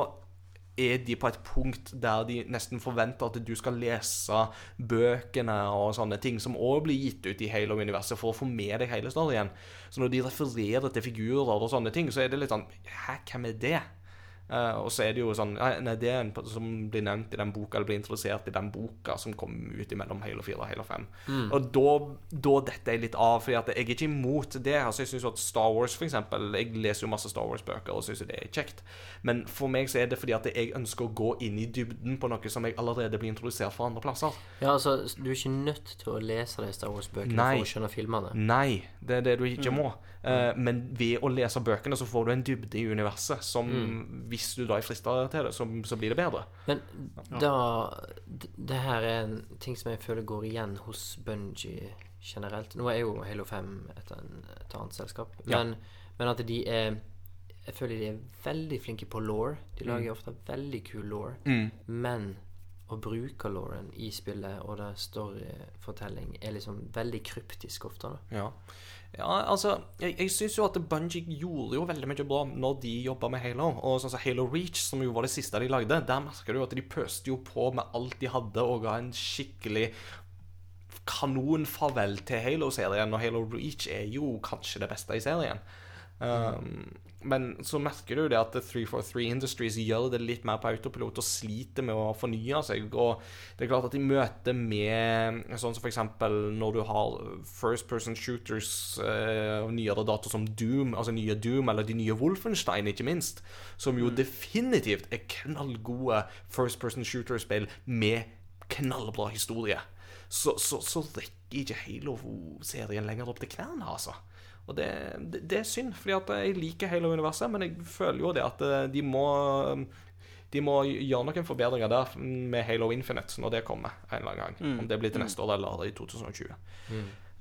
er de på et punkt der de nesten forventer at du skal lese bøkene og sånne ting som òg blir gitt ut i Halo-universet, for å få med deg hele storyen. Så når de refererer til figurer og sånne ting, så er det litt sånn Hæ, hvem er det? Uh, og så er det jo sånn Nei, det er en som blir nevnt i den boka, eller blir introdusert i den boka som kom ut mellom Halo 4 og Halo 5. Mm. Og da, da detter jeg litt av, fordi at jeg er ikke imot det. Altså Jeg syns at Star Wars, for eksempel Jeg leser jo masse Star Wars-bøker og syns det er kjekt. Men for meg så er det fordi at jeg ønsker å gå inn i dybden på noe som jeg allerede blir introdusert fra andre plasser. Ja, altså, du er ikke nødt til å lese de Star Wars-bøkene for å skjønne filmene. Nei, det er det du ikke må. Eh, men ved å lese bøkene så får du en dybde i universet som hvis du da er frista til det, så, så blir det bedre. Men da Det her er en ting som jeg føler går igjen hos Bungie generelt. Nå er jo Halo 5 et, et annet selskap, Ja. men, men at de er Jeg føler de er veldig flinke på law. De Mm. lager ofte veldig kul law, men å bruke lawen i spillet og det storyfortelling er liksom veldig kryptisk ofte. da Ja, ja altså Jeg, jeg syns jo at Bungie gjorde jo veldig mye bra når de jobba med Halo. Og sånn som Halo Reach, som jo var det siste de lagde, der merka du jo at de pøste jo på med alt de hadde, og ga en skikkelig kanonfarvel til Halo-serien. Og Halo Reach er jo kanskje det beste i serien. Um, men så merker du det at 343 Industries gjør det litt mer på autopilot og sliter med å fornye seg. Og det er klart at i møte med sånn som f.eks. når du har first person shooters eh, og nyere data som Doom, altså nye Doom eller de nye Wolfenstein, ikke minst, som jo definitivt er knallgode first person shooter-spill med knallbra historie, så, så, så rekker ikke Halo-serien lenger opp til knærne, altså. Og det, det, det er synd, fordi at jeg liker Halo-universet, men jeg føler jo det at eh, de må de må gjøre noen forbedringer der med Halo Infinite når det kommer en eller annen gang. Om det blir til neste år eller i 2020.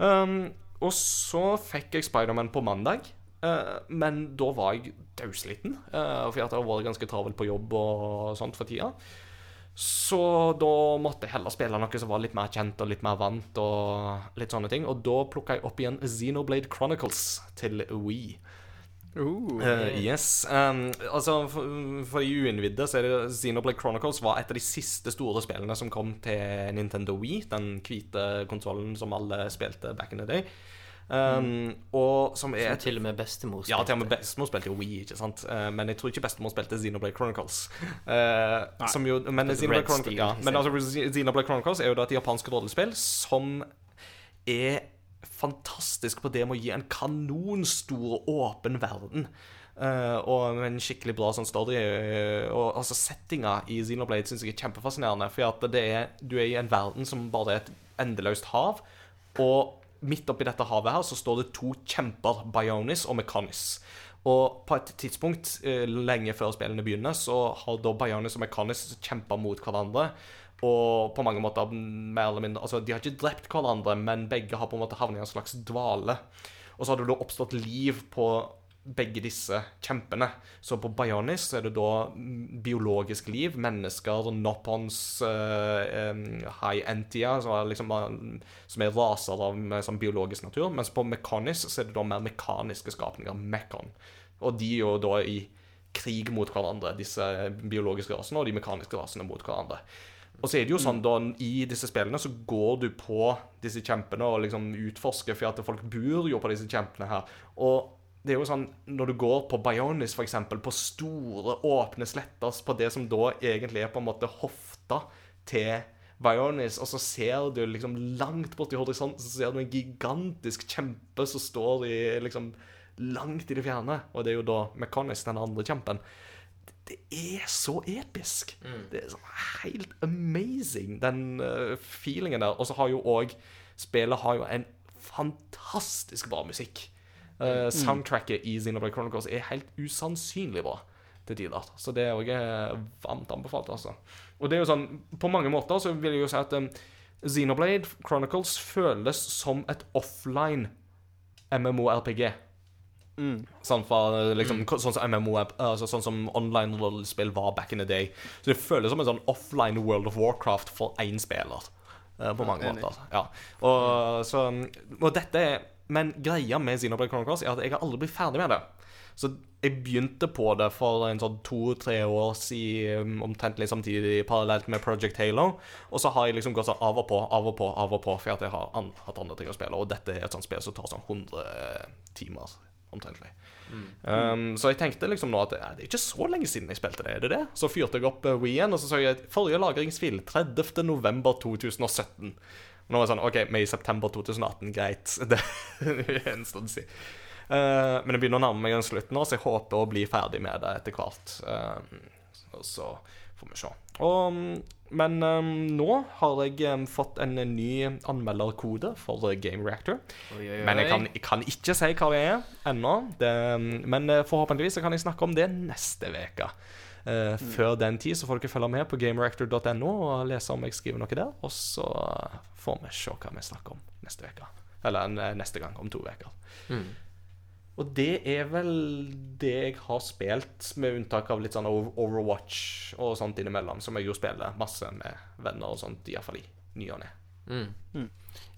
Um, og så fikk jeg Spiderman på mandag. Uh, men da var jeg dausliten, uh, fordi at jeg har vært ganske travel på jobb og sånt for tida. Så da måtte jeg heller spille noe som var litt mer kjent og litt mer vant. Og litt sånne ting Og da plukka jeg opp igjen Xenoblade Chronicles til Wii. Uh, yes. Um, altså, for, for de uinnvidde så er det Xenoblade Chronicles var et av de siste store spillene som kom til Nintendo Wii, den hvite konsollen som alle spilte back in the day. Um, Og som er Som til og med bestemor spilte. ja, til og med bestemor spilte jo Wii, ikke sant? Uh, men jeg tror ikke bestemor spilte Xenoblade Chronicles. Uh, som jo, men, Xenoblade Chronicles, Steel, ja, men altså, Xenoblade Chronicles er jo da et japansk rollespill som er fantastisk på det med å gi en kanonstor, åpen verden. Uh, og med en skikkelig bra sånn story. eh, og altså Settinga i Xenoblade syns jeg er kjempefascinerende. For at det er, du er i en verden som bare er et endeløst hav. Og midt oppi dette havet her så står det to kjemper, Bionis og Mechanis. Og på et tidspunkt eh, lenge før spillene begynner, så har da Bionis og Mechanis kjempa mot hverandre. Og på mange måter mer eller mindre Altså, de har ikke drept hverandre, men begge har på en måte havnet i en slags dvale. Og så har det da oppstått liv på begge disse kjempene. Så på Bionis er det da mm, biologisk liv. Mennesker, Noppons, uh, high entia, som er, liksom, eh, som er raser av sånn biologisk natur. Mens på Mechanis så er det da mer mekaniske skapninger. Mekon. Og de er jo da i krig mot hverandre, disse biologiske rasene og de mekaniske rasene mot hverandre. Og så er det jo sånn da, I disse spillene så går du på disse kjempene og liksom utforsker, for at folk bor jo på disse kjempene her. Og det er jo sånn, Når du går på Bionis, eksempel, på store, åpne sletter, på det som da egentlig er på en måte hofta til Bionis, og så ser du liksom langt borti horisonten så ser du en gigantisk kjempe som står i liksom langt i det fjerne. Og det er jo da Mechanics, den andre kjempen. Det er så episk. Det er så helt amazing, den eh, feelingen der. Og så har jo òg Spillet har jo en fantastisk bra musikk. Eh, soundtracket i Xenoblade Chronicles er helt usannsynlig bra til tider. Så det er òg varmt anbefalt, altså. og det er jo sånn På mange måter så vil jeg jo si at um, Xenoblade Chronicles føles som et offline MMO-RPG. Mm. Sånn, for, liksom, mm. sånn som MMO altså, Sånn som online rollespill var back in the day. Så det føles som en sånn offline World of Warcraft for én spiller. Uh, på mange måter. Ja. Og, så, og dette er Men greia med Xenoblade Chronicles er at jeg har aldri blitt ferdig med det. Så jeg begynte på det for en sånn to-tre år siden, omtrentlig samtidig, parallelt med Project Halo. Og så har jeg liksom gått sånn av og på, av og på, av og på, for at jeg har an hatt andre ting å spille. Og dette er et sånt spill som tar sånn 100 timer, omtrentlig. Um, så jeg tenkte liksom nå at eh, det er ikke så lenge siden jeg spilte det, er det det? Så fyrte jeg opp Wien, og så så jeg forrige lagringsfil 30. november 2017. Og nå er det sånn OK, vi er i september 2018, greit. Det er en stund siden. Uh, men det begynner å nærme meg en slutt nå, så jeg håper å bli ferdig med det etter hvert. Uh, og så får vi se. Og, mm, men um, nå har jeg um, fått en ny anmelderkode for eh, Game Reactor. Oi, oi, oi. Men jeg kan, jeg kan ikke si hva det er ennå. Det, men forhåpentligvis så kan jeg snakke om det neste uke. Eh, Før den tid så får dere følge med på gamereactor.no og lese om jeg skriver noe der. Og så får vi se hva vi snakker om neste uke. Eller neste gang, om to uker. Mm. Og det er vel det jeg har spilt, med unntak av litt sånn Overwatch og sånt innimellom, som jeg jo spiller masse med venner og sånt, iallfall i ny og ne. Mm.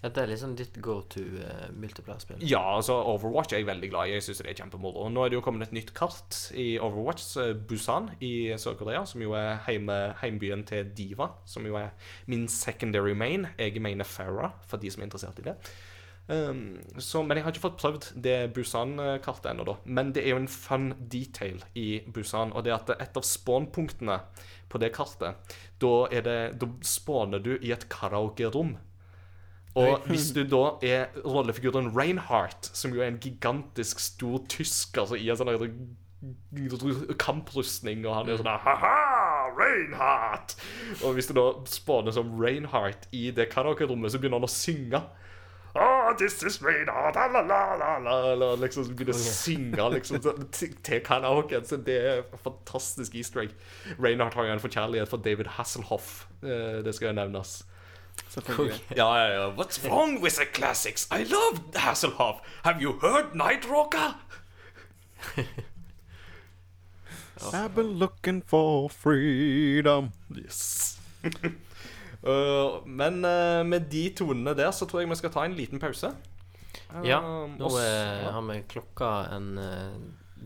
Ja, det er liksom ditt go to uh, multiplayer-spill. Ja, altså Overwatch er jeg veldig glad i. Jeg synes det er kjempemoro. Nå er det jo kommet et nytt kart i Overwatch, eh, Busan i Sør-Korea, som jo er heime, heimbyen til Diva, som jo er min secondary main. Jeg mener Farah, for de som er interessert i det. Um, så, men jeg har ikke fått prøvd det Busan-kartet ennå, da. Men det er jo en fun detail i Busan, og det er at et av spawnpunktene på det kartet, da, er det, da spawner du i et karaokerom. Og hvis du da er rollefiguren Reinhardt, som jo er en gigantisk stor tysker altså, i en sånn kamprustning, og han er sånn Ha-ha! Reinhardt! Og hvis du da spåner som Reinhardt i det karaokerommet, så begynner han å synge. Oh, this is Reinhardt, la, la, la, la, la, liksom så begynner å synge liksom, til, til karaoken. Så det er fantastisk easter egg. Reinhardt har jo en forkjærlighet for David Hasselhoff. eh, Det skal jo nevnes. Selvfølgelig. Ja, ja, ja. What's wrong with the classics? I love Hasselhoff. Have you heard Night Rocker? I've been looking for freedom. Yes. Uh, men uh, med de tonene der så tror jeg vi skal ta en liten pause. Ja, Um, nå eh, har vi klokka en eh,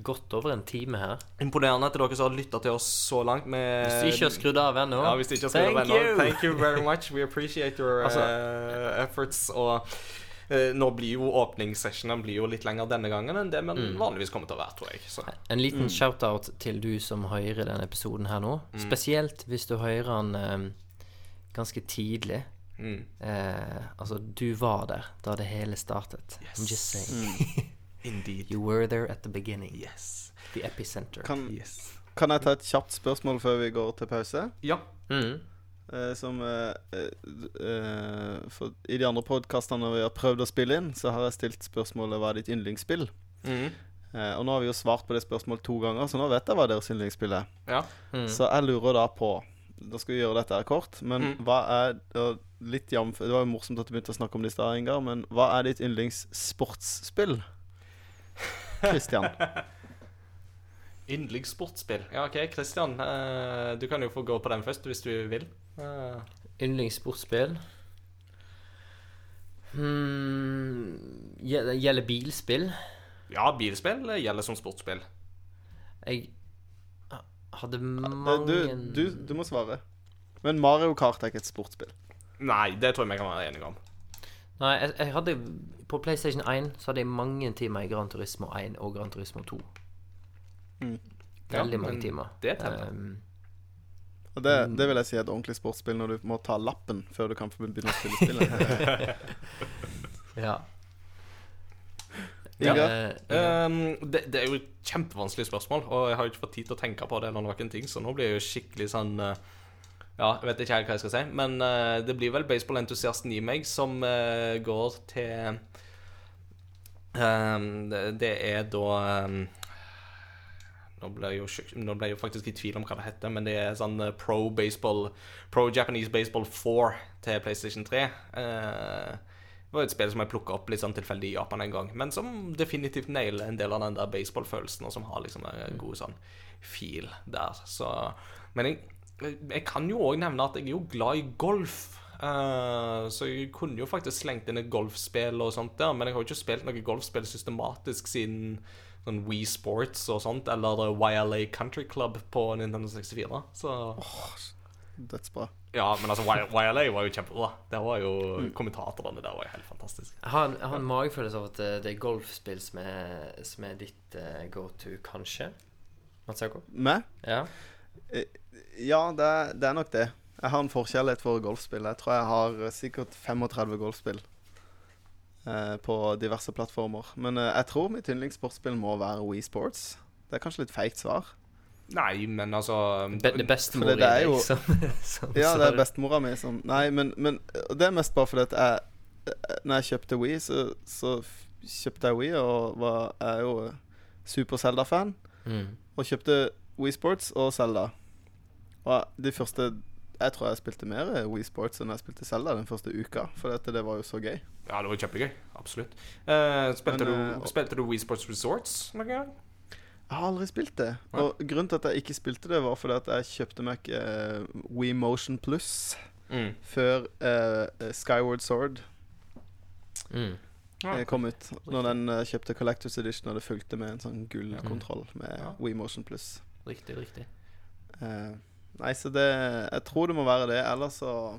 godt over en time her. Imponerende til dere som har lytta til oss så langt. Med, Hvis du ikke har skrudd av ennå Ja, hvis du ikke har skrudd av Thank ennå. you! Thank you very much. We appreciate your Altså- uh, efforts. Og uh, nå blir jo åpningssessionen blir jo litt lenger denne gangen enn det men Mm. vanligvis kommer til å være, tror jeg. Så. En liten shout-out til du som hører denne episoden her nå. Mm. Spesielt hvis du hører den eh, ganske tidlig. Mm. Eh, altså, du var der da det hele startet. I'm just saying. Indeed. You were there at the beginning. Yes. The epicenter. Kan, Yes. kan jeg ta et kjapt spørsmål før vi går til pause? Ja. Mm. Uh, som uh, eh, eh, For i de andre podkastene vi har prøvd å spille inn, så har jeg stilt spørsmålet hva er ditt yndlingsspill? Mm. Eh, og nå har vi jo svart på det spørsmålet to ganger, så nå vet jeg hva deres yndlingsspill er. ja. Mm. Så jeg lurer da på Da skal vi gjøre dette her kort, men Mm. hva er Litt jamf, Det var jo morsomt at du begynte å snakke om det i stad, Ingar, men hva er ditt yndlingssportsspill? Christian. Yndlingssportsspill. Ja, OK, Christian. Uh, du kan jo få gå på den først, hvis du vil. Uh. Yndlingssportsspill hmm, Gjelder bilspill? ja, bilspill gjelder som sportsspill. Jeg hadde Eh, mange Du, du, du må svare. Men Mario Kart er ikke et sportsspill. Nei, det tror jeg vi kan være enige om. Nei, jeg, jeg hadde På PlayStation 1 så hadde jeg mange timer i Gran Turismo 1 og Gran Turismo 2. Mm. Veldig Ja, mange timer. det teller. Um, Og det, det vil jeg si er et ordentlig sportsspill når du må ta lappen før du kan få begynne å spille spillet. ja. Ingar? Eh, ja. Um, det, det er jo et kjempevanskelig spørsmål, og jeg har jo ikke fått tid til å tenke på det, eller noen ting, så nå blir jeg jo skikkelig sånn uh, Ja, jeg vet ikke helt hva jeg skal si, men uh, det blir vel baseballentusiasten i meg som uh, går til um, det, det er da um, Nå ble jeg jo, faktisk i tvil om hva det heter, men det er sånn eh, Pro Baseball Pro Japanese Baseball 4 til PlayStation 3. Eh, det var et spill som jeg plukka opp litt sånn tilfeldig i Japan en gang, men som definitivt nailer en del av den der baseballfølelsen, og som har liksom en god sånn feel der. Så Men jeg, jeg kan jo òg nevne at jeg er jo glad i golf. Uh, så jeg kunne jo faktisk slengt inn et golfspill og sånt der, men jeg har jo ikke spilt noe golfspill systematisk siden sånn Wii Sports og sånt, eller eh, YLA Country Club på Nintendo 64. Så Dødsbra. ja, men altså YLA var jo kjempebra. Det var jo Kommentatorene der var jo helt fantastiske. Jeg har, jeg har en magefølelse av at det, det er golfspill som er, som er ditt uh, go to, kanskje? Matsako? Meg? Ja? Ja, det er, det er nok det. Jeg har en forkjærlighet for golfspill. Jeg tror jeg har eh, sikkert 35 golfspill eh, på diverse plattformer. Men eh, jeg tror mitt yndlingssportsspill må være Wii Sports. Det er kanskje litt feigt svar. Nei, men altså Be, det bestemor For er i deg jo- som, som Ja, det er bestemora mi som Nei, men, men det er mest bare fordi at jeg eh, Når jeg kjøpte Wii, så, så kjøpte jeg Wii og var, er jo super Zelda-fan. Mm. Og kjøpte Wii Sports og Zelda. Og de første Jeg tror jeg spilte mer Wii Sports enn jeg spilte Zelda den første uka. For dette, det var jo så gøy. Ja, det var kjempegøy. Absolutt. Uh, spilte, Men, du, eh, spilte du Wii Sports Resorts noen gang? Jeg har aldri spilt det. Og grunnen til at jeg ikke spilte det, var fordi at jeg kjøpte meg ikke eh, Wii Motion Plus Mm. før uh, Skyward Sword Mm. Ja. eh, kom ut. Når den uh, kjøpte Collectors Edition, og det fulgte med en sånn gullkontroll med Ja. Wii Motion Plus. Riktig, riktig. Eh, nei, så det Jeg tror det må være det. Ellers så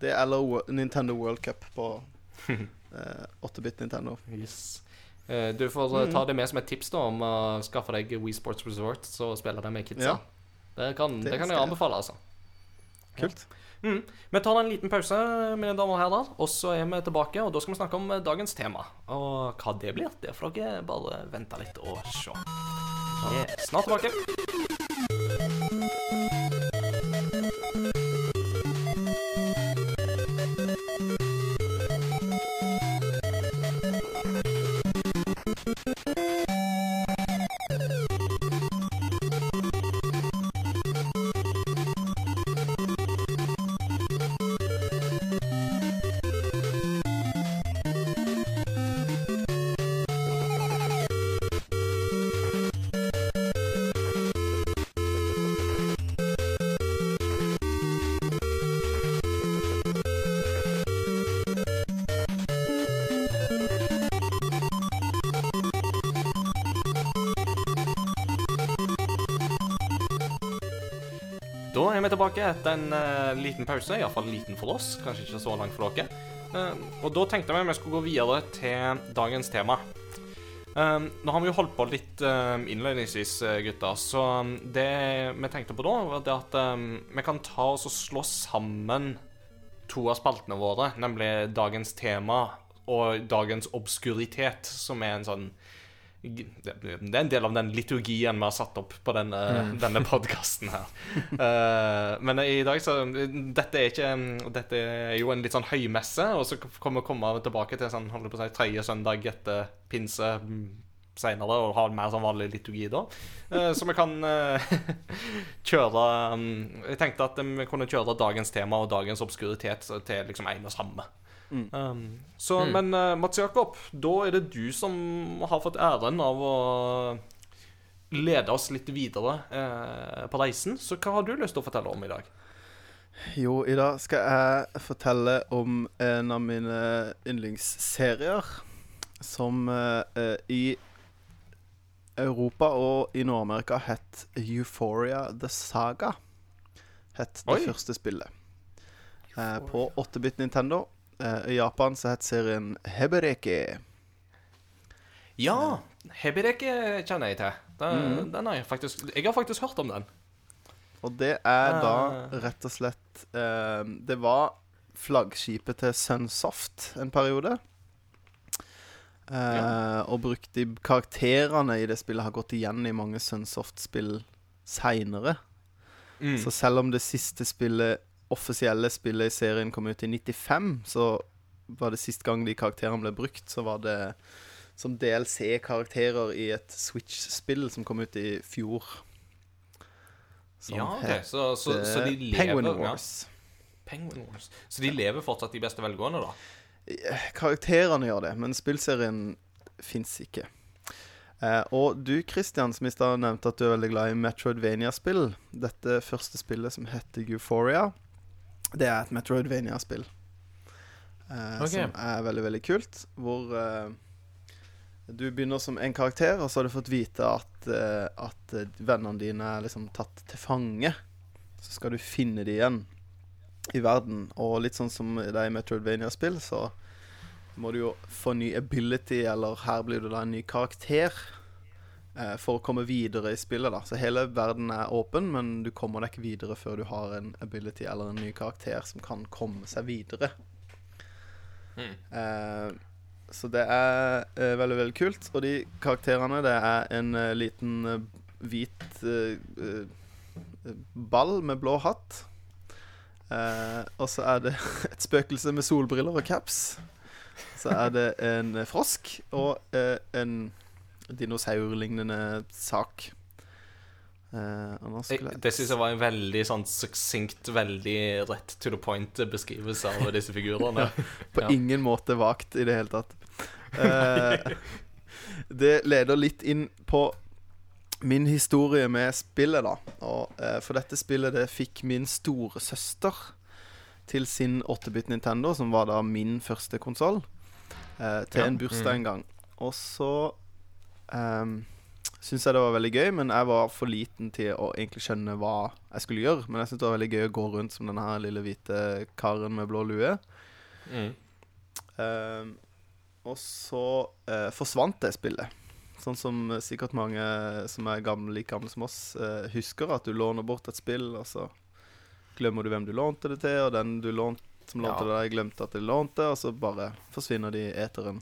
Det eller Nintendo World Cup på eh, 8-bit Nintendo. Yes. Eh, du får eh, ta det med som et tips da om å skaffe deg Wii Sports Resort så spille det med kidsa. Ja. Det kan, det Det kan jeg anbefale, altså. Kult. Mm. Vi tar en liten pause, mine damer og herrer, og så er vi tilbake. Og da skal vi snakke om eh, dagens tema. Og hva det blir, det får dere bare vente litt og se. Vi er Snart tilbake. Vi tilbake etter en uh, liten pause, iallfall liten for oss, kanskje ikke så lang for dere. Uh, og da tenkte vi vi skulle gå videre til dagens tema. Eh, nå har vi jo holdt på litt uh, innledningsvis, eh, gutter, så um, det vi tenkte på da, var det at um, vi kan ta oss og slå sammen to av spaltene våre, nemlig dagens tema og dagens obskuritet, som er en sånn det er en del av den liturgien vi har satt opp på denne, denne podkasten her. uh, men i dag så Dette er ikke Dette er jo en litt sånn høymesse, og så kommer vi komme tilbake til sånn, holder på å si, tredje søndag etter pinse seinere og ha en mer sånn vanlig liturgi da. Uh, så vi kan uh, kjøre um, Jeg tenkte at vi kunne kjøre dagens tema og dagens obskuritet til liksom en og samme. Um, så, Men uh, Mats Jakob, da er det du som har fått æren av å lede oss litt videre uh, på reisen. Så hva har du lyst til å fortelle om i dag? Jo, i dag skal jeg fortelle om en av mine yndlingsserier som eh, eh, i Europa og i Nord-Amerika het Euphoria The Saga. Het det Oi. første spillet. Eh, på 8-bit Nintendo. Eh, I Japan så het serien Hebereke. Ja, Hebereke kjenner jeg til. Den, den har jeg faktisk Jeg har faktisk hørt om den. Og det er da Ah. rett og slett eh, Det var flaggskipet til Sunsoft en periode. Eh, Og brukt de karakterene i det spillet har gått igjen i mange Sunsoft-spill seinere. Mm. Så selv om det siste spillet, offisielle spillet i serien kom ut i 95, så var det sist gang de karakterene ble brukt, så var det som DLC-karakterer i et Switch-spill som kom ut i fjor. Som Ja, ok. het, Så, så, så de eh, lever Penguin ja. Wars. Penguin Wars. Så de lever fortsatt i beste velgående, da? Karakterene gjør det, men spillserien fins ikke. Eh, og du, Christian, som i stad nevnte at du er veldig glad i Metroidvania-spill. Dette første spillet som heter Euphoria, det er et Metroidvania-spill. Uh, okay. Som er veldig, veldig kult. Hvor uh, du begynner som en karakter, og så har du fått vite at, uh, at vennene dine er liksom tatt til fange. Så skal du finne de igjen i verden. Og litt sånn som det er i Metroidvania-spill, så må du jo få ny ability, eller her blir du da en ny karakter. Eh, For å komme videre i spillet, da. Så hele verden er åpen, men du kommer deg ikke videre før du har en ability eller en ny karakter som kan komme seg videre. Mm. Eh, så det er eh, veldig, veldig kult. Og de karakterene, det er en eh, liten eh, hvit eh, ball med blå hatt. Eh, og så er det et spøkelse med solbriller og caps. Så er det en frosk og en dinosaurlignende sak. Uh, Jeg, det syns jeg var en veldig sånn succinct, veldig rett to the point beskrivelse av disse figurene. På Ja. ingen måte vagt i det hele tatt. Uh, det leder litt inn på min historie med spillet, da. Og, uh, for dette spillet det fikk min store søster til sin 8-bit Nintendo, som var da min første konsoll, til Ja. en bursdag en gang. Og så um, syns jeg det var veldig gøy, men jeg var for liten til å egentlig skjønne hva jeg skulle gjøre. Men jeg syntes det var veldig gøy å gå rundt som denne her lille hvite karen med blå lue. Mm. Um, og så uh, forsvant det spillet. Sånn som sikkert mange som er gamle, like gamle som oss, uh, husker. At du låner bort et spill, og så glemmer du hvem du lånte det til, og den du lånt, som lånte Ja. det, glemte at de lånte, og så bare forsvinner de i eteren.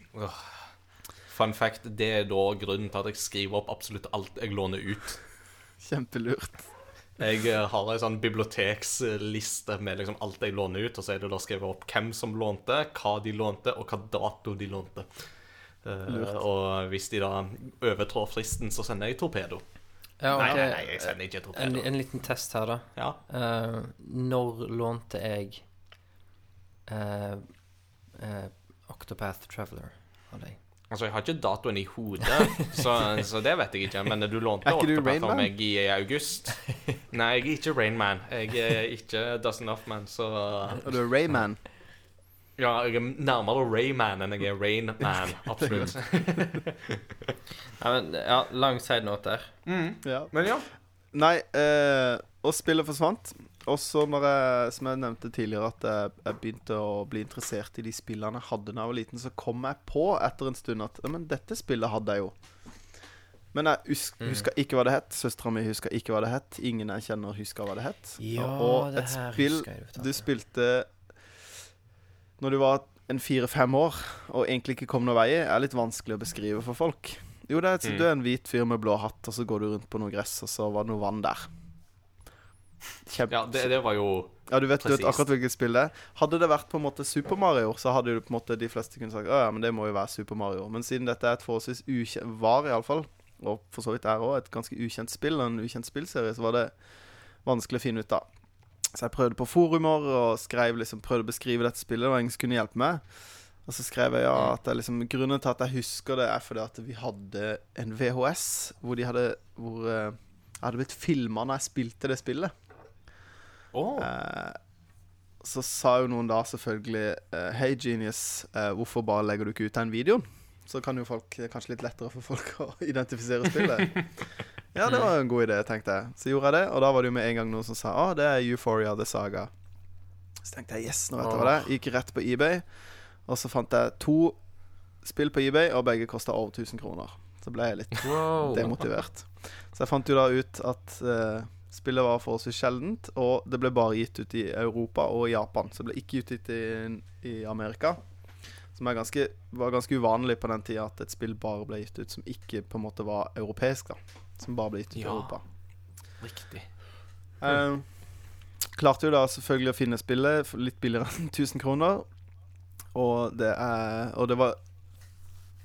Fun fact, det er da grunnen til at jeg skriver opp absolutt alt jeg låner ut. Kjempelurt. Jeg eh, har en sånn biblioteksliste med liksom alt jeg låner ut, og så er det da skrevet opp hvem som lånte, hva de lånte, og hva dato de lånte. Eh, Lurt. og hvis de da overtrår fristen, så sender jeg torpedo. Ja, Nei, nei, nei, jeg sender ikke torpedo. en liten test her, da. Ja. Uh, når lånte jeg uh, uh, Octopath Traveler av deg? Altså, jeg har ikke datoen i hodet, så, så det vet jeg ikke. Men du lånte Octopath av meg i august. Nei, jeg er ikke Rainman. Jeg er ikke Dustin Enough Man, så Og du er Rayman. Ja, jeg er nærmere Rayman enn jeg er Rain Man. Absolutt. Ja, men, ja, lang side note der. Ja. Men ja. Nei, eh, og spillet forsvant. Og så når jeg, som jeg nevnte tidligere, at jeg, jeg begynte å bli interessert i de spillene jeg hadde da jeg var liten, så kom jeg på etter en stund at men dette spillet hadde jeg jo. Men jeg husker Mm. huska ikke hva det het. Søstera mi huska ikke hva det het. Ingen jeg kjenner, huska hva det het. Ja, og det et spill jeg du du spilte når du var en fire-fem år og egentlig ikke kom noen vei, er litt vanskelig å beskrive for folk. Jo, det er, et- Mm. du er en hvit fyr med blå hatt, og så går du rundt på noe gress, og så var det noe vann der. Kjempe... ja det, det var jo Ja, du vet, du vet akkurat hvilket spill det er. Hadde det vært på en måte Super Mario, så hadde jo på en måte de fleste kunnet sagt Å ja, men det må jo være Super Mario. Men siden dette er et forholdsvis ukjent Var iallfall, og for så vidt er òg, et ganske ukjent spill, en ukjent spillserie, så var det vanskelig å finne ut av. Så jeg prøvde på forumer og skrev liksom, prøvde å beskrive dette spillet, og ingen som kunne hjelpe meg. Og så skrev jeg ja, at jeg liksom, grunnen til at jeg husker det, er fordi at vi hadde en VHS hvor de hadde Hvor eh, jeg hadde blitt filma når jeg spilte det spillet. Eh, så sa jo noen da selvfølgelig eh, Hei, Genius, eh, hvorfor bare legger du ikke ut den videoen? Så kan jo folk kanskje litt lettere for folk å identifisere spillet. ja, det var en god idé, tenkte jeg. Så gjorde jeg det, og da var det jo med en gang noen som sa Å, det er Euphoria The Saga. Så tenkte jeg yes, nå vet jeg hva det er. Gikk rett på eBay, og så fant jeg to spill på eBay, og begge kosta over 1000 kroner. Så ble jeg litt Wow. demotivert. Så jeg fant jo da ut at eh, spillet var forholdsvis sjeldent, og det ble bare gitt ut i Europa og Japan. Så det ble ikke utgitt i, i Amerika. Som er ganske, var ganske uvanlig på den tida at et spill bare ble gitt ut som ikke på en måte var europeisk. da Som bare ble gitt ut i Europa. Riktig. Eh, klarte jo da selvfølgelig å finne spillet litt billigere enn 1000 kroner. Og det er Og det var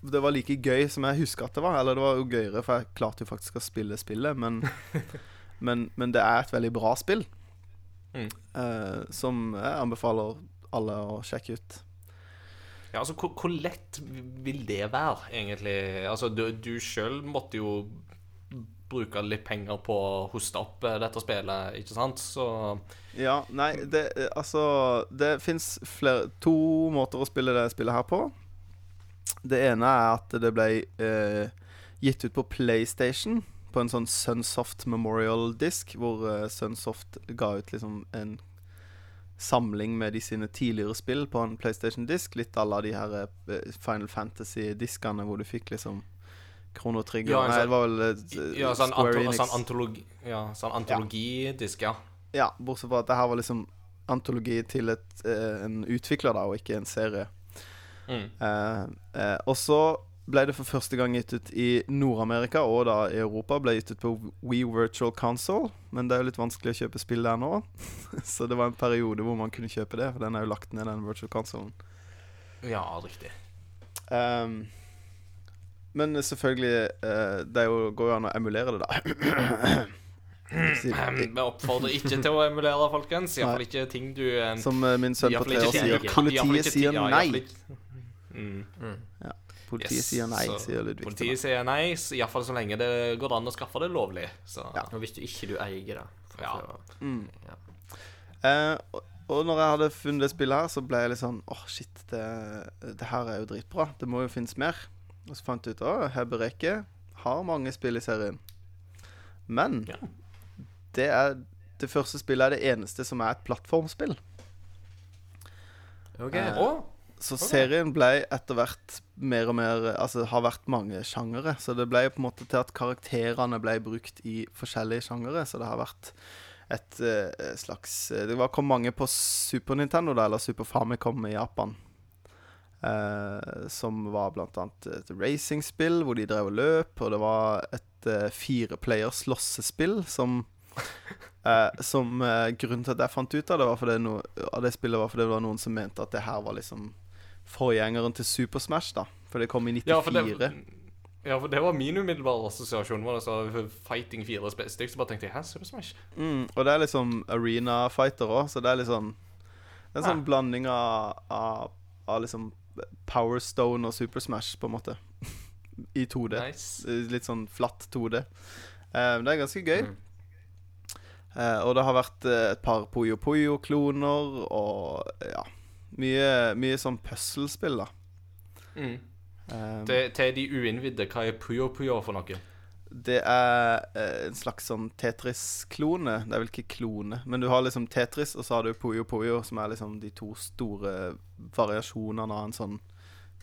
det var like gøy som jeg husker at det var. Eller det var jo gøyere, for jeg klarte jo faktisk å spille spillet, men Men, men det er et veldig bra spill. Mm. uh, som jeg anbefaler alle å sjekke ut. Ja, altså, hvor, hvor lett vil det være, egentlig? Altså, du, du sjøl måtte jo bruke litt penger på å hoste opp eh, dette spillet, ikke sant? Så Ja, nei, det eh, Altså, det fins to måter å spille det spillet her på. Det ene er at det ble eh, gitt ut på PlayStation, på en sånn Sunsoft Memorial-disk, hvor uh, Sunsoft ga ut liksom en samling med de sine tidligere spill på en PlayStation-disk. Litt à la de her uh, Final Fantasy-diskene hvor du fikk liksom Krono Trigger Ja, sånn, Nei, det var vel uh, Ja, sånn, Square Enix. sånn, antologi, ja, sånn antologidisk, ja. Ja, bortsett fra at det her var liksom antologi til et, en utvikler, da, og ikke en serie. Mm. Og så ble det for første gang gitt ut i Nord-Amerika og da i Europa. Ble gitt ut på We Virtual Console, men det er jo litt vanskelig å kjøpe spill der nå. så det var en periode hvor man kunne kjøpe det, for den er jo lagt ned, den virtual consolen. Ja, riktig. Um, men selvfølgelig uh, Det jo, går jo an å emulere det, da. Vi oppfordrer ikke til å emulere, folkens. Iallfall ikke ting du eh, Som eh, min sønn på tre år sier. Politiet sier nei? ja, Mm. Politiet Yes, sier nei, så sier Ludvig. til meg. Politiet sier nei, iallfall så lenge det går an å skaffe det lovlig. Så Ja. Og hvis du ikke du eier det Ja. Mm. ja. Eh, og, og når jeg hadde funnet det spillet her, så ble jeg litt sånn Åh, shit, det, det her er jo dritbra. Det må jo finnes mer. Og så fant jeg ut at Hebereke har mange spill i serien. Men Ja. det er det første spillet er det eneste som er et plattformspill. Ok. Eh, Så serien ble etter hvert mer og mer Altså har vært mange sjangere. Så det ble på en måte til at karakterene ble brukt i forskjellige sjangere. Så det har vært et uh, slags Det var, kom mange på Super Nintendo, da, eller Super Famicom i Japan. Uh, som var blant annet et racingspill hvor de drev og løp, og det var et uh, fireplayer slåssespill som eh, Som eh, Grunnen til at jeg fant ut av det, var fordi no, av det spillet var fordi det var noen som mente at det her var liksom forgjengeren til Super Smash, da. For det kom i 94. ja, for det, ja, for det var min umiddelbare assosiasjon. Var det så Fighting 4 spesifikt. Så bare tenkte jeg hæ, Super Smash? Mm, og det er liksom arena fighter òg, så det er litt sånn Det er en sånn Ja. blanding av, av, av liksom Power Stone og Super Smash, på en måte. I 2D. Nice. Litt sånn flatt 2D. Um, det er ganske gøy. Mm. Uh, og det har vært eh, et par Puyo Puyo-kloner og ja Mye, mye sånn puslespill, da. Mm. Um, Til, til de uinnvidde, hva er Puyo Puyo for noe? Det er eh, en slags sånn Tetris-klone. Det er vel ikke klone, men du har liksom Tetris, og så har du Puyo Puyo, som er liksom de to store variasjonene av en sånn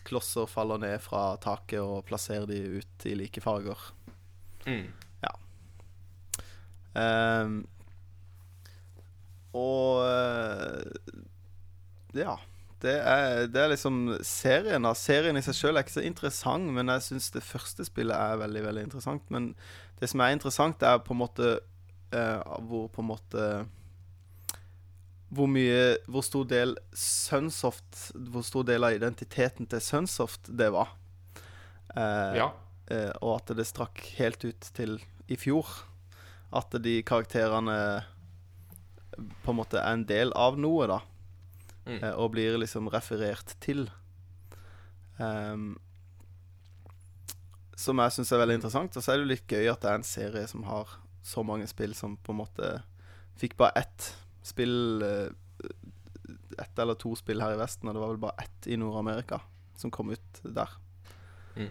Klosser faller ned fra taket og plasserer de ut i like farger. Mm. Ehm, og eh, ja. Det er, det er liksom serien. da Serien i seg sjøl er ikke så interessant, men jeg syns det første spillet er veldig veldig interessant. Men det som er interessant, er på en måte eh, hvor på en måte Hvor mye Hvor stor del Sunsoft Hvor stor del av identiteten til Sunsoft det var. Eh, Ja. eh, og at det strakk helt ut til i fjor. At de karakterene på en måte er en del av noe, da. Mm. Eh, og blir liksom referert til. Um, som jeg syns er veldig interessant. Og så er det jo litt gøy at det er en serie som har så mange spill som på en måte fikk bare ett spill eh, Ett eller to spill her i Vesten, og det var vel bare ett i Nord-Amerika som kom ut der. Mm.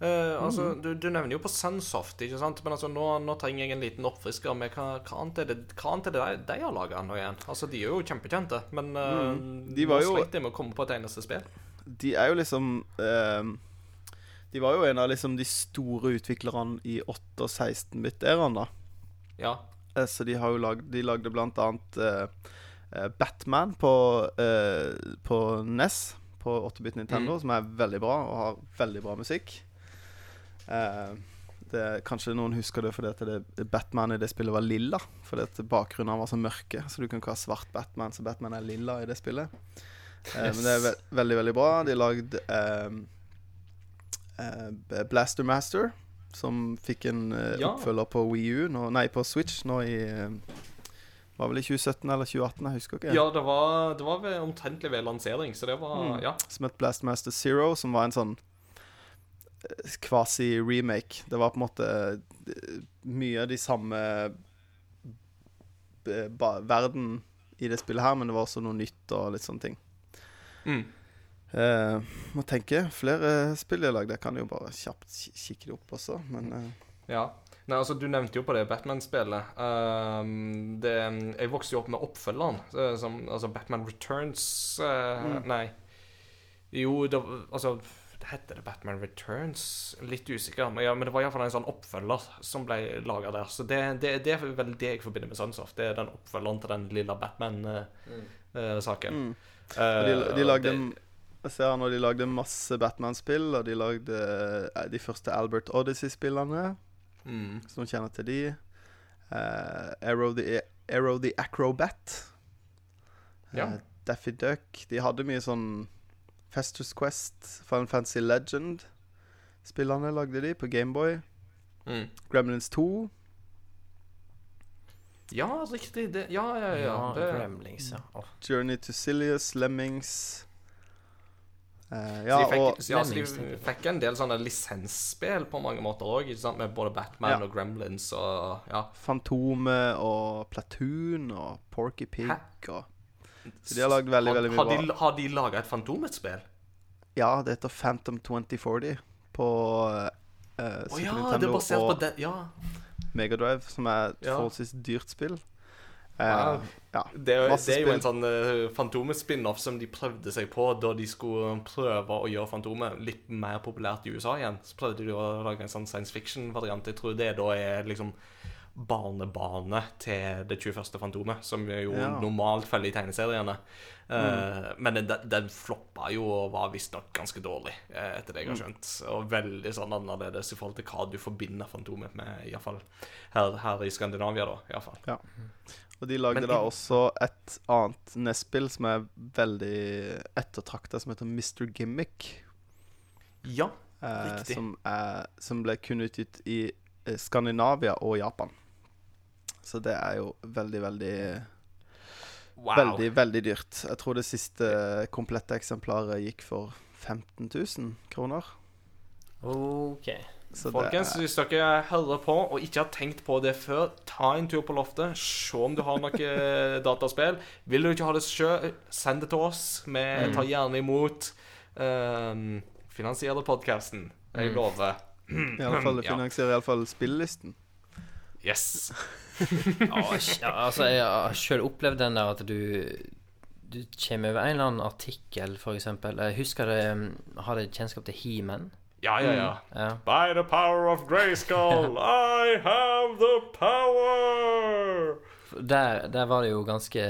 Eh, altså, du, du nevner jo på Sunsoft, ikke sant? Men altså, nå, nå trenger jeg en liten oppfrisker med hva, hva annet er det, annet er det de, de har laga nå igjen? Altså, de er jo kjempekjente, men uh, Mm. De var jo- sliter med å komme på et eneste spill. de er jo liksom uh, De var jo en av liksom de store utviklerne i 8- og 16-bit-æraen, da. Ja. Så de har jo lagd De lagde blant annet Batman på, på NES, på 8-bit Nintendo, Mm. som er veldig bra og har veldig bra musikk. Eh, det, kanskje noen husker det fordi det, Batman i det spillet var lilla. Fordi bakgrunnen var så mørke, så du kan ikke ha svart Batman, så Batman er lilla i det spillet. Eh, Men det er ve veldig, veldig bra. De lagde eh, uh, Blaster Master, som fikk en Ja. oppfølger på Wii U nå, Nei, på Switch nå i Var vel i 2017 eller 2018, jeg husker ikke. Ja, det var, det var ved, omtrentlig ved lansering, så det var Mm. Ja. Som het Blaster Master Zero, som var en sånn quasi-remake. Det var på en måte eh, mye av de samme eh, verden i det spillet her, men det var også noe nytt og litt sånne ting. Mm. Uh, må tenke. Flere spill de har lagd. Jeg kan jo bare kjapt kikke det opp også, men uh. Ja. Nei, altså, Du nevnte jo på det Batman-spillet. Uh, det, jeg vokste jo opp med oppfølgeren, som, altså Batman Returns Mm. Nei. Jo, det, altså Heter det Batman Returns? Litt usikker. Men, ja, men det var iallfall en sånn oppfølger som ble laga der. Så det, det, det er vel det jeg forbinder med Sunsoft. Det er den oppfølgeren til den lilla Batman-saken. mm. Uh, mm. de, de lagde Jeg ser her de lagde masse Batman-spill, og de lagde eh, de første Albert Odyssey-spillene, mm. noen kjenner til de. Uh, Arrow, the, Arrow the Acrobat. Ja. Uh, Daffy Duck. De hadde mye sånn Festers Quest, Final Fantasy Legend-spillene lagde de på Gameboy. Mm. Gremlins 2. Ja, riktig. Det, ja, ja, ja. Ja, det, Gremlings, ja. Oh. Journey to Silius, Lemmings uh, Ja, så de fikk, og ja, så Lemmings, de fikk en del sånne lisensspill på mange måter òg, med både Batman Ja. og Gremlins og Ja. Fantomet og Platoon og Porky Pig Hæ? og Så de har lagd veldig, veldig mye har bra. de, har de laga et Fantomet-spill? Ja, det heter Phantom 2040 på uh, Super oh, ja, det er Nintendo basert på og det. Ja. Megadrive, som er et Ja. forholdsvis dyrt spill. Uh, Wow. ja. Det, er det er jo en sånn uh, Fantomet-spin-off som de prøvde seg på da de skulle prøve å gjøre Fantomet litt mer populært i USA igjen. Så prøvde de å lage en sånn science fiction-variant. Jeg tror det da er liksom barnebarnet til det 21. Fantomet, som jo Ja. normalt følger i tegneseriene. Eh, Men den, den floppa jo og var visstnok ganske dårlig, eh, etter det jeg har skjønt. Og veldig sånn annerledes i forhold til hva du forbinder Fantomet med, iallfall her, her i Skandinavia, da. I fall. Og de lagde Men da også et annet NES-spill som er veldig ettertrakta, som heter Mr. Gimmick. Ja. Eh, Riktig. som, er, som ble kun utgitt i Skandinavia og Japan. Så det er jo veldig, veldig Wow. Veldig, veldig dyrt. Jeg tror det siste komplette eksemplaret gikk for 15 000 kroner. OK. Så Folkens, er, hvis dere hører på og ikke har tenkt på det før, ta en tur på loftet. Se om du har noe dataspill. Vil du ikke ha det sjøl, send det til oss. Vi Mm. tar gjerne imot. Um, finansierer podkasten. Jeg Mm. lover. i alle fall, det Ja. iallfall spillelisten. Yes. Ja, ja, altså, jeg har sjøl opplevd den der at du Du kommer over en eller annen artikkel, eksempel. Jeg husker det um, hadde kjennskap til He-Man. Ja, ja, ja. Ja. By the power of Grayskull, I have the power! Der, der var det jo ganske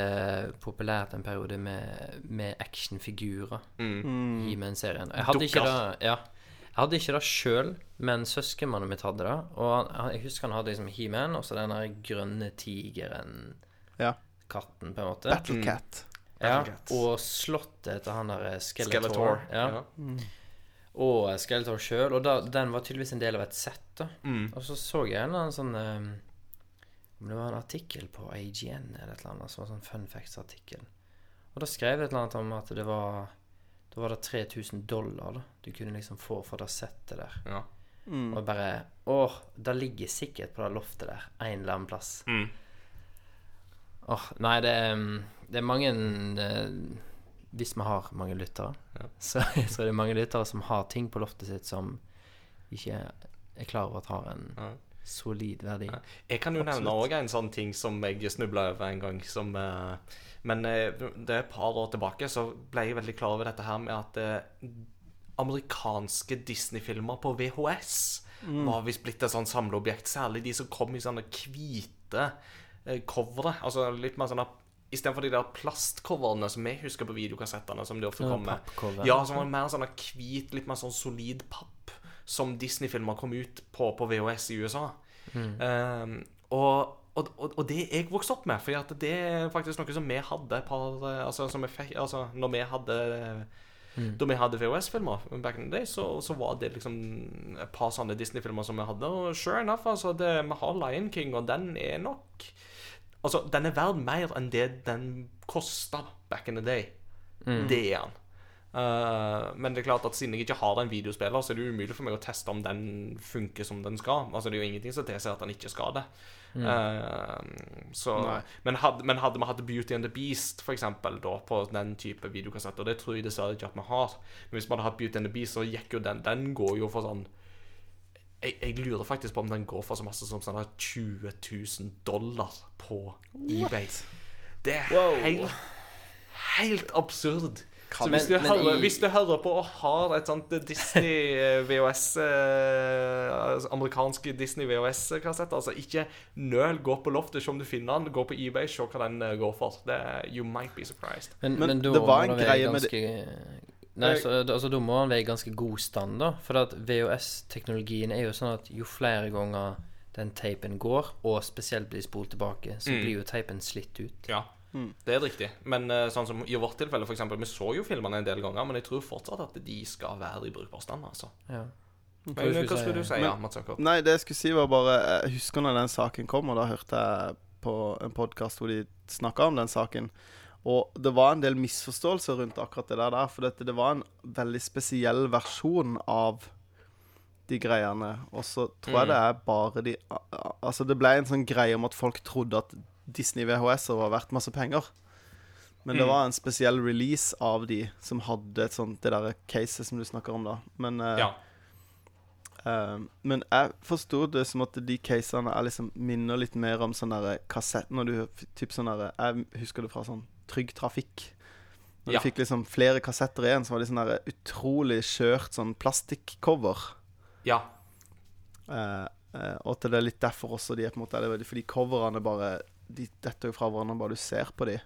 populært en periode med, med actionfigurer Mm. Mm. i He-Man-serien. Jeg hadde ikke det Ja. Jeg hadde ikke det sjøl, men søskenbarnet mitt hadde det. Og han, jeg husker han hadde liksom He-Man, og så den der grønne tigeren. Ja. Katten, på en måte. Battle Cat. Ja, og slottet til han der Skeletor. Skeletor. Ja. Ja. Og Skeletor sjøl. Og da, den var tydeligvis en del av et sett. da Mm. Og så så jeg en eller annen sånn um, det var en artikkel på AGN eller et eller annet, som var sånn fun facts-artikkel. Og da skrev det et eller annet om at det var Da var det 3000 dollar da du kunne liksom få for det settet der. Ja. Mm. Og bare Åh, det ligger sikkert på det loftet der en eller annen plass. Mm. Åh, nei, det er, det er mange eh, Hvis vi har mange lyttere, Ja. så, så er det mange lyttere som har ting på loftet sitt som ikke er klar over at har en Ja. solid verdi. Ja. Jeg kan jo nevne òg en sånn ting som jeg snubla over en gang. Som, eh, men eh, det er et par år tilbake så ble jeg veldig klar over dette her med at eh, amerikanske Disney-filmer på VHS var visst blitt et sånn samleobjekt. Særlig de som kom i sånne hvite eh, covere. Altså litt mer sånn Istedenfor de der plastcoverne som vi husker på videokassettene, som de ofte kom med. Ja, som var mer sånn hvit, litt mer sånn solid papp som Disney-filmer kom ut på på VHS i USA. Mm. Um, og og, og, og det jeg vokste opp med, for det er faktisk noe som vi hadde par eh, Altså, som fikk, altså når vi hadde Mm. Da vi hadde VHS-filmer back in the day, så, så var det liksom et par sånne Disney-filmer som vi hadde. Og sure enough, altså, det, vi har Lion King, og den er nok Altså, den er verd mer enn det den kosta back in the day. Mm. Det er den. Eh, men det er klart at siden jeg ikke har en videospiller, så er det umulig for meg å teste om den funker som den skal. Altså Det er jo ingenting som tilsier at den ikke skal det. Eh, så, men, hadde, men hadde vi hatt Beauty and the Beast for eksempel, da, på den type videokassetter, det tror jeg dessverre ikke at vi har. Men hvis vi hadde hatt Beauty and the Beast, så gikk jo den Den går jo for sånn jeg, jeg lurer faktisk på om den går for så masse som sånn 20 000 dollar på eBay. Det er Wow. helt, helt absurd. Så hvis du, men hører, i- hvis du hører på og har et sånt Disney eh, VHS eh, altså Amerikanske Disney VHS-kassett, altså ikke nøl, gå på loftet, se om du finner den, gå på eBay, se hva den eh, går for. Det, you might be surprised. Men, Men men, det var en greie med det- ganske Nei, så, altså, Da må den være i ganske god stand, da. For at VHS-teknologien er jo sånn at jo flere ganger den teipen går, og spesielt blir spolt tilbake, så Mm. blir jo teipen slitt ut. Ja, det er riktig. Men eh, sånn som i vårt tilfelle, for eksempel, vi så jo filmene en del ganger, men jeg tror fortsatt at de skal være i brukbar stand, altså. Ja. Men, Hva skulle hva skulle du si? ja, Mats Jakob? Nei, det jeg skulle si var bare Jeg husker når den saken kom, og da hørte jeg på en podkast hvor de snakka om den saken. Og det var en del misforståelser rundt akkurat det der. For dette, det var en veldig spesiell versjon av de greiene. Og så tror jeg det er bare de Altså, det ble en sånn greie om at folk trodde at Disney VHS-er var verdt masse penger. Men det Mm. var en spesiell release av de som hadde et sånt Det der caset som du snakker om, da. Men eh, Ja. uh, men jeg forsto det som at de casene er liksom minner litt mer om sånn derre kassett Når du typ sånn derre Jeg husker det fra sånn Trygg Trafikk. Når Ja. du fikk liksom flere kassetter igjen, så var det sånn derre utrolig skjørt sånn plastikcover. ja. Uh, uh, og at det er litt derfor også de er på en måte eller Fordi coverne bare De detter jo fra hverandre bare du ser på de.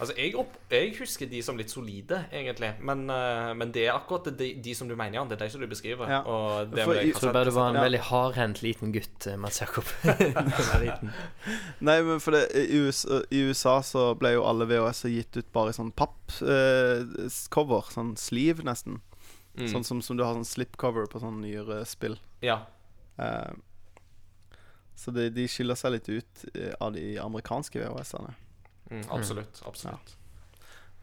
Altså, jeg, opp, jeg husker de som litt solide, egentlig. Men, uh, men det er akkurat de, de som du mener, Jan. Det er de som du beskriver. Ja. Og det For Jeg tror bare du var en Ja. veldig hardhendt liten gutt, eh, Mats Jakob. Nei, men for det, i, USA, I USA så ble jo alle VHS-er gitt ut bare i sånn pappcover. sånn sleeve, nesten. Mm. Sånn som, som du har sånn slipcover på sånn nyere spill. Ja. Eh, så de, de skiller seg litt ut eh, av de amerikanske VHS-ene. Mm, absolutt. Absolutt.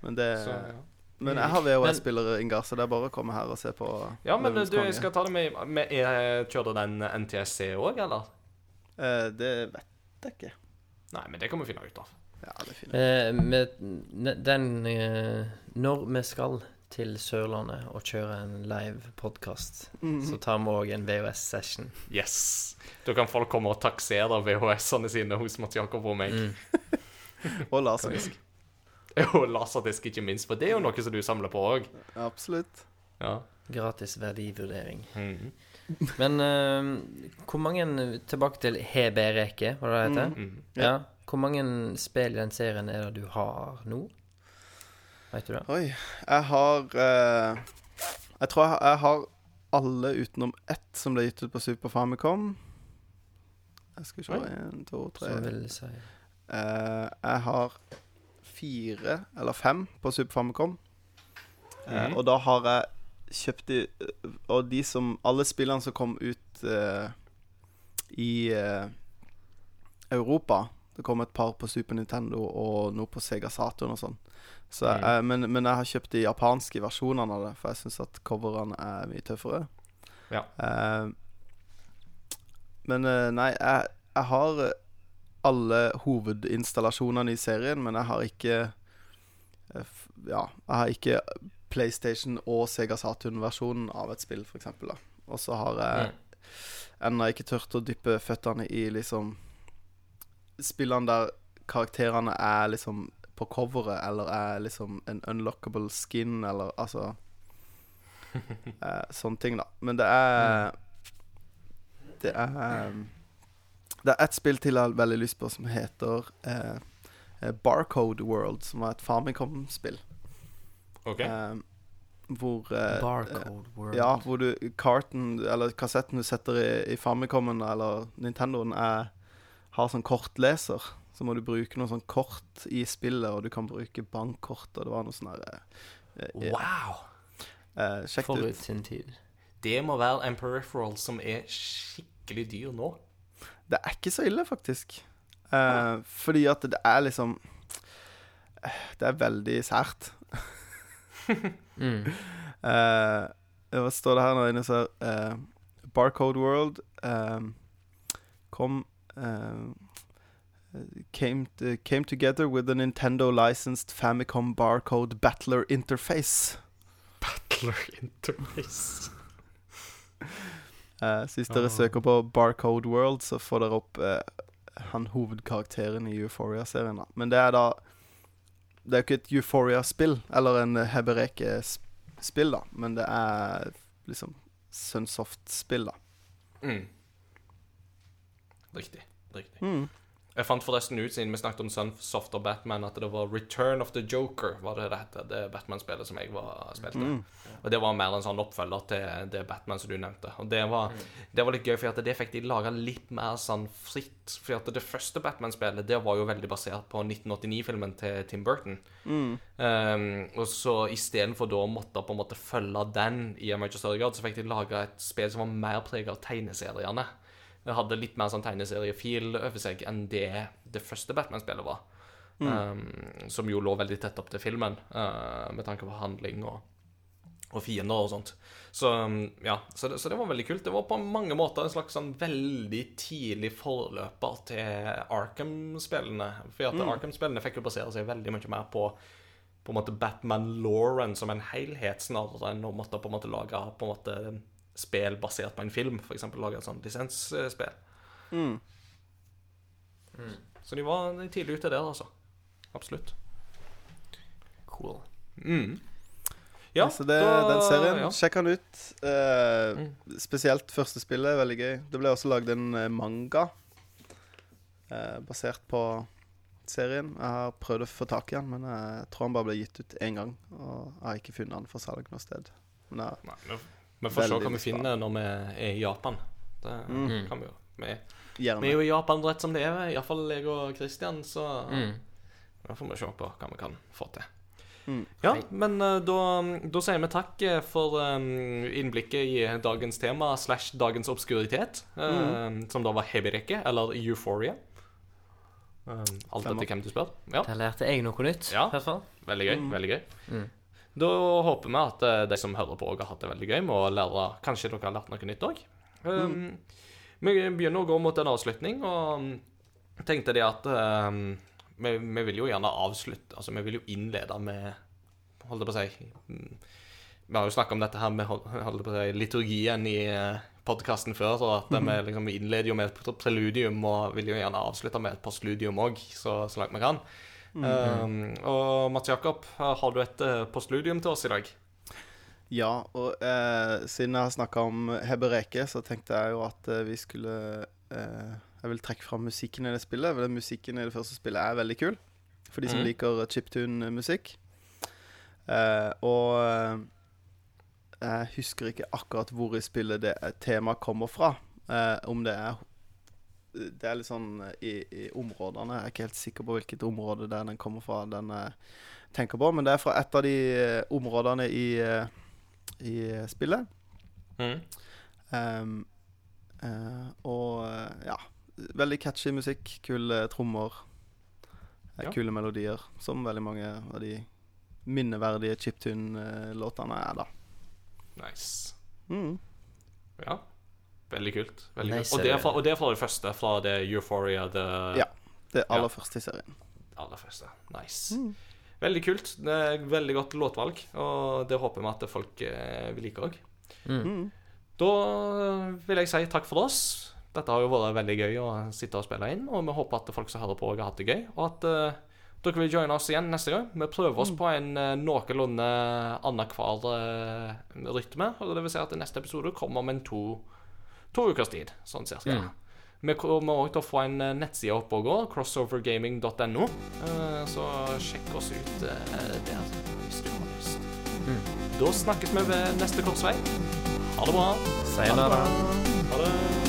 Men det Så, ja. Men jeg har VHS-spillere, Ingar, så det er bare å komme her og se på. ja, men du, jeg skal ta det med, med jeg Kjører den NTSC òg, eller? Eh, Det vet jeg ikke. Nei, men det kan vi finne ut av. Ja, det finner Eh, jeg. med den eh, Når vi skal til Sørlandet og kjøre en live podkast, Mhm. så tar vi òg en VHS-session. Yes. Da kan folk komme og taksere VHS-ene sine hos Mats Jakob og meg. Mm. Og laserdisk. Og laserdisk, ikke minst. For det er jo noe som du samler på òg. Absolutt. Ja. Gratis verdivurdering. Mhm. Men uh, hvor mange Tilbake til HB-reke, hva det heter? Mhm. Ja. Hvor mange spill i den serien er det du har nå? Vet du det? Oi. Jeg har eh, Jeg tror jeg, jeg har alle utenom ett som ble gitt ut på Super Famicom. Jeg skal se. Én, to, tre Som vil si Eh, Jeg har fire eller fem på Super Famicom. Eh, Mhm. Og da har jeg kjøpt de Og de som Alle spillene som kom ut eh, i eh, Europa Det kom et par på Super Nintendo og noe på Sega Saturn og sånn. Så, Mhm. jeg- men, men jeg har kjøpt de japanske versjonene av det, for jeg syns at coverne er mye tøffere. Ja. Uh, men eh, nei, jeg, jeg har eh, alle hovedinstallasjonene i serien, men jeg har ikke eh, Ja, jeg har ikke PlayStation og Sega Saturn-versjonen av et spill, f.eks. Og så har jeg ennå ikke turt å dyppe føttene i liksom Spillene der karakterene er liksom på coveret, eller er liksom en unlockable skin, eller altså eh, Sånne ting, da. Men det er Det er Det er ett spill til jeg har veldig lyst på, som heter eh, eh, Barcode World, som var et Famicom-spill. OK. Eh, hvor eh, Barcode World. ja, hvor du karten, eller kassetten du setter i, i Famicomen eller Nintendoen, er har sånn kortleser. Så må du bruke noe sånn kort i spillet, og du kan bruke bankkort, og det var noe sånn her eh, eh, Wow! eh, Sjekk det ut. sin tid. Det må være en peripheral som er skikkelig dyr nå. Det er ikke så ille, faktisk. Eh, fordi at det er liksom eh, Det er veldig sært. Mm. Eh, hva står det her nå inne? Så eh, Barcode World kom came, to, came together with a Nintendo licensed Famicom barcode battler interface. Battler Interface. uh, så hvis dere oh. søker på Barcode World, så får dere opp uh, han hovedkarakteren i Euphoria-serien. da. Men det er da Det er jo ikke et Euphoria-spill, eller en Hebereke-spill, da. Men det er liksom Sunsoft-spill, da. Mm. Riktig. Riktig. Mm. Jeg fant forresten ut, siden vi snakket om Sunsoft og Batman, at det var Return of the Joker, var det det het. Det Batman-spillet som jeg var, spilte. Mm. Og det var mer en sånn oppfølger til det Batman som du nevnte. Og det var, det var litt gøy, for at det fikk de laga litt mer sånn fritt. For at det første Batman-spillet, det var jo veldig basert på 1989-filmen til Tim Burton. Mm. Um, og så istedenfor da å måtte på en måte følge den i en mye større grad, så fikk de laga et spill som var mer preget av tegneseriene. Det hadde litt mer sånn tegneseriefil over seg enn det det første Batman-spillet var. Um, som jo lå veldig tett opp til filmen, uh, med tanke på handling og, og fiender og sånt. Så um, ja, så det, så det var veldig kult. Det var på mange måter en slags sånn veldig tidlig forløper til Arkham-spillene. For mm. Arkham-spillene fikk jo basere seg veldig mye mer på på en måte Batman-Lauren som en helhet, snarere enn å måtte på en måte lage på en måte spill basert på en film. F.eks. lage et sånt lisensspill. Mm. Så de var tidlig ute der, altså. Absolutt. Cool. Mm. Ja, så det, da- den serien, ja. sjekk den ut. Eh, Mm. Spesielt første spillet er veldig gøy. Det ble også lagd en eh, manga eh, basert på serien. Jeg har prøvd å få tak i den, men jeg tror han bare ble gitt ut én gang. Og jeg har ikke funnet den for salg noe sted. Men jeg, Nei, vi, får se hva vi finner når vi er i Japan. Det Mm. kan vi jo. Vi, vi er jo i Japan rett som det er, iallfall jeg og Christian, så Mm. da får vi se på hva vi kan få til. Mm. Ja, men eh, da, da sier vi takk eh, for um, innblikket i dagens tema slash dagens obskuritet, eh, som da var Hebireke, eller Euphoria. Um, alt etter hvem du spør. Ja, Der lærte jeg noe nytt, Ja. i hvert fall. veldig gøy. veldig gøy. Mm. Da håper vi at eh, de som hører på, har hatt det veldig gøy med å lære Kanskje dere har lært noe nytt òg. Um, Vi begynner å gå mot en avslutning, og um, tenkte det at um, vi, vi vil jo gjerne avslutte Altså, vi vil jo innlede med Holdt jeg på å si mm, Vi har jo snakket om dette her med holdt på å si, liturgien i podkasten før, og at vi liksom innleder jo med et preludium og vil jo gjerne avslutte med et postludium òg, så, så langt vi kan. Um, og Mats Jakob, har du et eh, postludium til oss i dag? Ja, og eh, siden jeg har snakka om Hebereke, så tenkte jeg jo at eh, vi skulle eh, Jeg vil trekke fram musikken i det spillet. For den musikken i det første spillet er veldig kul. For de som mm. liker chiptune-musikk. Eh, og eh, jeg husker ikke akkurat hvor i spillet det temaet kommer fra. Eh, om det er Det er litt sånn eh, i, i områdene. Jeg er ikke helt sikker på hvilket område det er den kommer fra, den jeg tenker på. Men det er fra et av de eh, områdene i eh, i spillet. Mm. Um, eh, og eh, ja Veldig catchy musikk. Kule trommer. eh, Ja. Kule melodier. Som veldig mange av de minneverdige chiptune-låtene er, da. Nice. Mm. Ja. Veldig kult. Veldig Nice, kult. Og, det fra, og det er fra det første, fra det Euphoria, the... Ja. Det aller Ja. første i serien. aller første. Nice. Veldig kult. Det er veldig godt låtvalg, og det håper vi at folk eh, vil like òg. Mm. Mm. Da vil jeg si takk for oss. Dette har jo vært veldig gøy å sitte og spille inn, og vi håper at folk som hører på, har hatt det gøy. Og at eh, dere vil joine oss igjen neste gang. Vi prøver oss på en uh, noenlunde annenhver uh, rytme. Og det vil si at neste episode kommer om en to, to ukers tid, sånn cirka. Mm. Vi kommer også til å få en eh, nettside oppe og gå, crossovergaming.no. Eh, Så sjekk oss ut eh, der hvis du har lyst. Mm. Da snakkes vi ved neste korsvei. Ha det bra. Sayonara. Ha det.